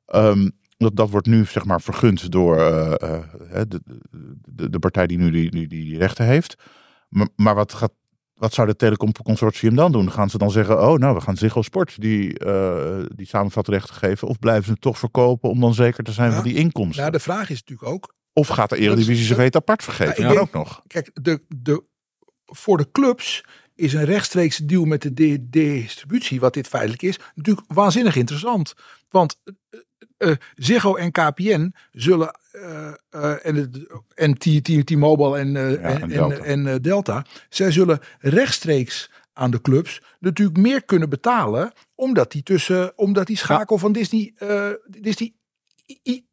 Ehm, dat, dat wordt nu zeg maar vergund door eh, eh, de, de, de partij die nu die, die, die rechten heeft. Maar, maar wat, gaat, wat zou de telecomconsortium dan doen? Gaan ze dan zeggen, oh nou, we gaan Ziggo Sport die, eh die samenvatrechten geven? Of blijven ze het toch verkopen om dan zeker te zijn Ja. van die inkomsten? Nou, de vraag is natuurlijk ook. Of gaat de Eredivisie zijn veto apart Ja, vergeven? Ja, denk- ook nog. Kijk, de, de, voor de clubs is een rechtstreeks deal met de di- distributie, wat dit feitelijk is, natuurlijk waanzinnig interessant. Want eh, Ziggo en KPN zullen, eh, en, het- en T-Mobile en, en, Delta. en, Delta, zij zullen rechtstreeks aan de clubs natuurlijk meer kunnen betalen, omdat die, tussen, omdat die schakel van Disney, Disney I- I-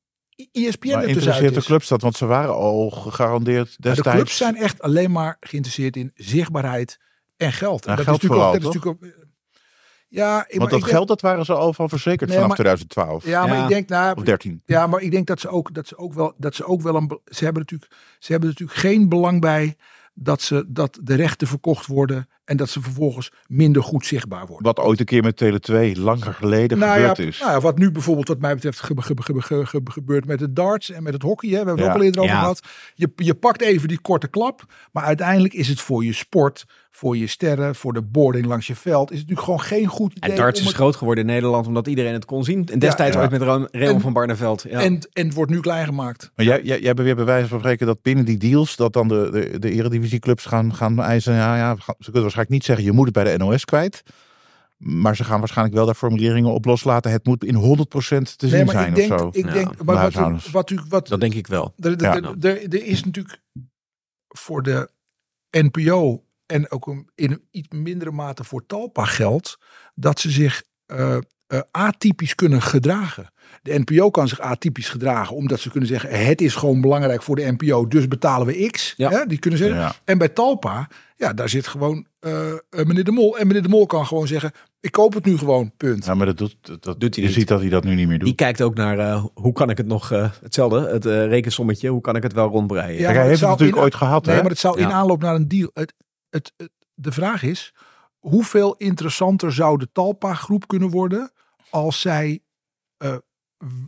ESPN Maar er interesseert de clubs dat? Want ze waren al gegarandeerd Maar destijds. de clubs zijn echt alleen maar geïnteresseerd in zichtbaarheid en geld. En dat geld is natuurlijk vooral, ook, dat is natuurlijk ook, ja, ik- Want dat ik denk- geld dat waren ze al van verzekerd Nee, vanaf maar- 2012. Ja, maar Ja. ik denk, nou, Of 13. ja, maar ik denk dat ze ook, dat ze ook wel, dat ze ook wel een, be- ze hebben natuurlijk, ze hebben natuurlijk geen belang bij dat ze, dat de rechten verkocht worden en dat ze vervolgens minder goed zichtbaar worden. Wat ooit een keer met Tele 2 langer geleden Nou ja, gebeurd is. nou ja, wat nu bijvoorbeeld wat mij betreft ge- ge- ge- ge- ge- gebeurt met het darts en met het hockey. Hè. We hebben het Ja. ook al eerder over gehad. Je, je pakt even die korte klap. Maar uiteindelijk is het voor je sport, voor je sterren, voor de boarding langs je veld. Is het natuurlijk gewoon geen goed idee. En darts is het- groot geworden in Nederland omdat iedereen het kon zien. En destijds ja. ooit met Raymond van Barneveld. Ja. en, en het wordt nu klein gemaakt. Maar jij, jij, jij beweert bij wijze van spreken dat binnen die deals, dat dan de, de, de eredivisieclubs gaan, gaan eisen. Ja, ja, ze kunnen waarschijnlijk niet zeggen, je moet het bij de NOS kwijt. Maar ze gaan waarschijnlijk wel daar formuleringen op loslaten. Het moet in 100% te zien nee, maar zijn ik denk, of zo. ik Ja, denk maar wat, u- wat, u, wat, dat denk ik wel. Er, er, Ja. er- er- er is natuurlijk voor de NPO en ook in een iets mindere mate voor Talpa geld dat ze zich eh, eh, atypisch kunnen gedragen. De NPO kan zich atypisch gedragen omdat ze kunnen zeggen: het is gewoon belangrijk voor de NPO, dus betalen we X. Ja. Hè, die kunnen zeggen. Ja. En bij Talpa, ja, daar zit gewoon eh, eh, meneer De Mol. En meneer De Mol kan gewoon zeggen: ik koop het nu gewoon, punt. Ja, maar dat doet, dat, Doet hij je niet. ziet dat hij dat nu niet meer doet. Die kijkt ook naar eh, hoe kan ik het nog, hetzelfde, het eh, rekensommetje, hoe kan ik het wel rondbreien. Ja, Kijk, hij heeft het natuurlijk in- ooit gehad, Nee, hè? maar het zou in aanloop naar een deal. Het, het, het- de vraag is: hoeveel interessanter zou de Talpa-groep kunnen worden als zij eh,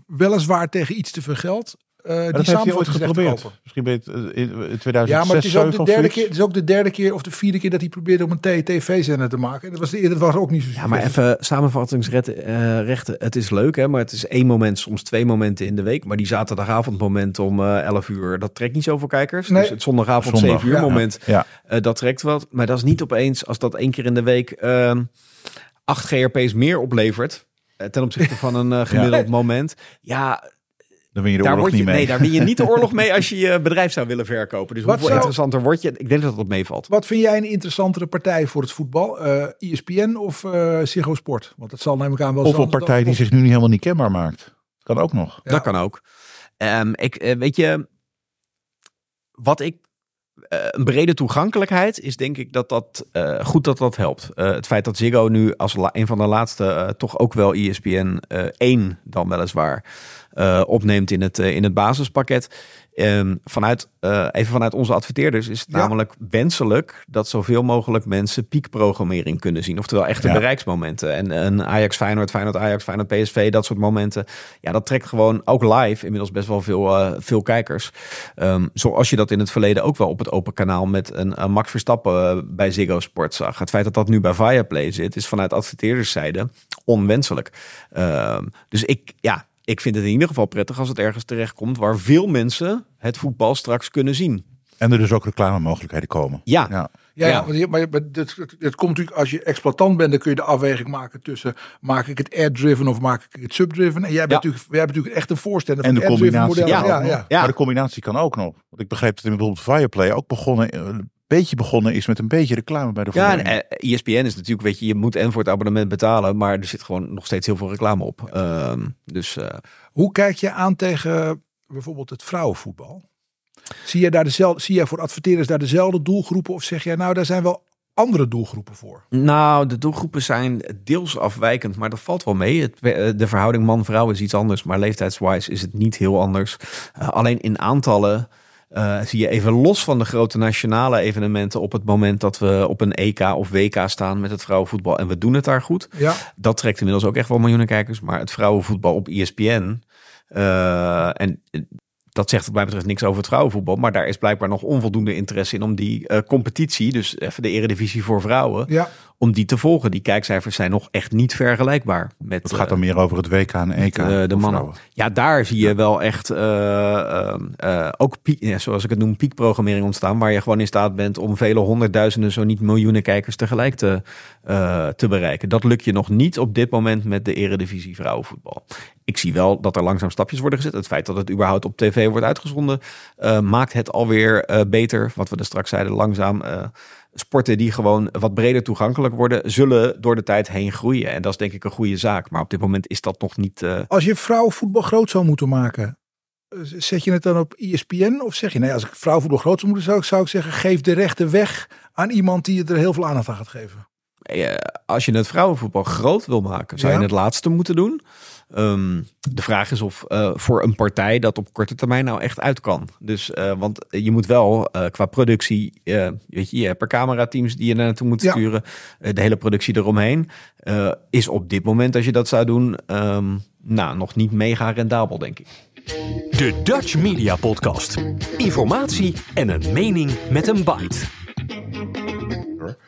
weliswaar tegen iets te veel geld eh die dat heeft hij ooit samenvattingsrechten geprobeerd. kopen? Misschien ben je het eh, in in 2006, Ja, maar het is, ook de 7 of derde keer, het is ook de derde keer of de vierde keer dat hij probeerde om een TTV-zender te maken. En dat was de eerder was ook niet zo Ja, maar even samenvattingsrechten. eh, rechten. het is leuk, hè, maar het is één moment, soms twee momenten in de week. Maar die zaterdagavondmoment om eh 11 uur, dat trekt niet zoveel kijkers. Nee. Dus het zondagavond Zondag, 7 uur ja. moment, Ja, eh, dat trekt wat. Maar dat is niet opeens, als dat één keer in de week ehm 8 GRP's meer oplevert. Eh, ten opzichte van een eh, (laughs) gemiddeld moment. Ja, dan win je de daar oorlog je, niet mee. nee, daar win je niet de (laughs) oorlog mee als je je bedrijf zou willen verkopen. Dus Wat hoeveel zou- interessanter word je? Ik denk dat dat meevalt. Wat vind jij een interessantere partij voor het voetbal? Eh ESPN of eh Ziggo Sport? Want dat zal neem ik aan wel Of een partij die of- zich nu niet helemaal niet kenbaar maakt. Kan ook nog. Ja. Dat kan ook. Ehm, ik, weet je, wat ik. Eh, een brede toegankelijkheid is denk ik dat dat eh, goed dat dat helpt. Eh, het feit dat Ziggo nu als een van de laatste toch ook wel ESPN eh 1 dan weliswaar opneemt in het, in het basispakket. Ehm, vanuit, eh, even vanuit onze adverteerders is het Ja. namelijk wenselijk dat zoveel mogelijk mensen piekprogrammering kunnen zien. Oftewel echte Ja. bereiksmomenten. En een Ajax Feyenoord, Feyenoord Ajax, Feyenoord PSV, dat soort momenten. Ja, dat trekt gewoon ook live inmiddels best wel veel, eh, veel kijkers. Ehm, zoals je dat in het verleden ook wel op het open kanaal met een, een Max Verstappen eh, bij Ziggo Sport zag. Het feit dat dat nu bij Viaplay zit, is vanuit adverteerderszijde onwenselijk. Ehm, dus ik, ja, ik vind het in ieder geval prettig als het ergens terechtkomt waar veel mensen het voetbal straks kunnen zien. En er dus ook reclamemogelijkheden komen. Ja, Ja. Ja, ja. Maar, het komt natuurlijk als je exploitant bent, dan kun je de afweging maken tussen maak ik het ad-driven of maak ik het subdriven. En jij bent, Ja. natuurlijk, jij bent natuurlijk echt een voorstander En van de het ad-driven combinatie. model. Ja. Ja. Maar de combinatie kan ook nog. Want ik begreep dat in bijvoorbeeld Viaplay ook begonnen, eh, een beetje begonnen is met een beetje reclame bij de Ja, en voetballing. eh, ESPN is natuurlijk, weet je, je moet en voor het abonnement betalen, maar er zit gewoon nog steeds heel veel reclame op. Ehm, dus eh, Hoe kijk je aan tegen bijvoorbeeld het vrouwenvoetbal? Zie jij, daar dezelfde, zie jij voor adverteerders daar dezelfde doelgroepen of zeg jij nou daar zijn wel andere doelgroepen voor? nou, de doelgroepen zijn deels afwijkend, maar dat valt wel mee. Het, eh, de verhouding man-vrouw is iets anders, maar leeftijdswise is het niet heel anders. Alleen in aantallen eh, zie je even los van de grote nationale evenementen op het moment dat we op een EK of WK staan met het vrouwenvoetbal en we doen het daar goed. Ja, Dat trekt inmiddels ook echt wel miljoenen kijkers. Maar het vrouwenvoetbal op ESPN. eh, en dat zegt wat mij betreft niks over het vrouwenvoetbal. Maar daar is blijkbaar nog onvoldoende interesse in om die eh, competitie, dus even de eredivisie voor vrouwen, ja. om die te volgen. Die kijkcijfers zijn nog echt niet vergelijkbaar met Het gaat eh, dan meer over het WK en EK. eh, de mannen. vrouwen. Ja, daar zie je wel echt eh, eh, eh, ook, piek, ja, zoals ik het noem, piekprogrammering ontstaan. Waar je gewoon in staat bent om vele honderdduizenden, zo niet miljoenen kijkers tegelijk te, eh, te bereiken. Dat lukt je nog niet op dit moment met de eredivisie vrouwenvoetbal. Ik zie wel dat er langzaam stapjes worden gezet. Het feit dat het überhaupt op tv wordt uitgezonden, eh, maakt het alweer eh, beter. Wat we er straks zeiden, langzaam. eh, sporten die gewoon wat breder toegankelijk worden, zullen door de tijd heen groeien. En dat is denk ik een goede zaak. Maar op dit moment is dat nog niet. Als je vrouwenvoetbal groot zou moeten maken, zet je het dan op ESPN? Of zeg je, nee, als ik vrouwenvoetbal groot zou moeten, zou ik, zou ik zeggen, geef de rechten weg aan iemand die er heel veel aandacht aan gaat geven. als je het vrouwenvoetbal groot wil maken, zou Ja. je het laatste moeten doen. Ehm, de vraag is of eh, voor een partij dat op korte termijn nou echt uit kan. Dus, eh, want je moet wel eh, qua productie, eh, weet je, je hebt er camerateams die je daar naartoe moet Ja. sturen. De hele productie eromheen eh, is op dit moment, als je dat zou doen, ehm, nou, nog niet mega rendabel, denk ik. De Dutch Media Podcast. Informatie en een mening met een bite.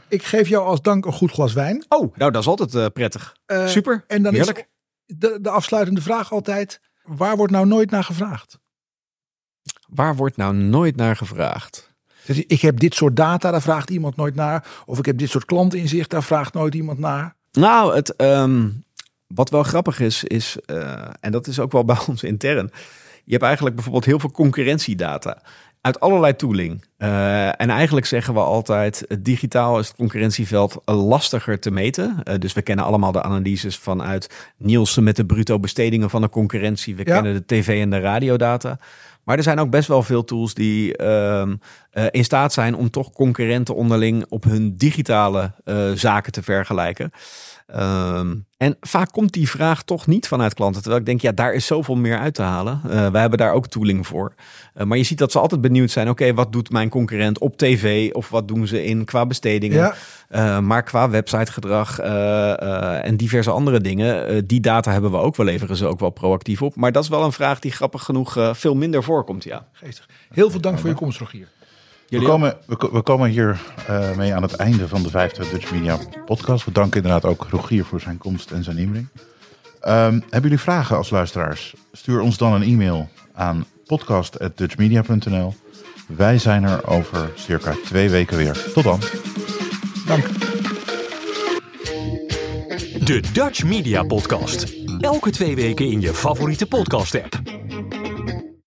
Ik geef jou als dank een goed glas wijn. Oh, nou, dat is altijd eh, prettig. Super, En dan heerlijk. is de, de afsluitende vraag altijd, waar wordt nou nooit naar gevraagd? Waar wordt nou nooit naar gevraagd? Ik heb dit soort data, daar vraagt iemand nooit naar. Of ik heb dit soort klantinzicht, daar vraagt nooit iemand naar. Nou, het, ehm, wat wel grappig is, is eh, en dat is ook wel (laughs) bij ons intern. Je hebt eigenlijk bijvoorbeeld heel veel concurrentiedata. Uit allerlei tooling. Uh, en eigenlijk zeggen we altijd, digitaal is het concurrentieveld lastiger te meten. Uh, dus we kennen allemaal de analyses vanuit Nielsen met de bruto bestedingen van de concurrentie. We ja. kennen de tv- en de radiodata. Maar er zijn ook best wel veel tools die uh, uh, in staat zijn om toch concurrenten onderling op hun digitale zaken te vergelijken. Um, en vaak komt die vraag toch niet vanuit klanten. Terwijl ik denk, ja, daar is zoveel meer uit te halen. Uh, wij hebben daar ook tooling voor. Uh, maar je ziet dat ze altijd benieuwd zijn. Oké, okay, wat doet mijn concurrent op tv? Of wat doen ze in qua bestedingen? Ja. Uh, maar qua websitegedrag en diverse andere dingen. die data hebben we ook. We leveren ze ook wel proactief op. Maar dat is wel een vraag die grappig genoeg veel minder voorkomt, ja. Geestig. Heel veel dank voor je komst, Rogier. We komen, we, we, komen hier uh, mee aan het einde van de vijfde Dutch Media podcast. We danken inderdaad ook Rogier voor zijn komst en zijn inbreng. Um, hebben jullie vragen als luisteraars? Stuur ons dan een e-mail aan podcast.dutchmedia.nl. Wij zijn er over circa twee weken weer. Tot dan. Dank. De Dutch Media Podcast. Elke twee weken in je favoriete podcast app.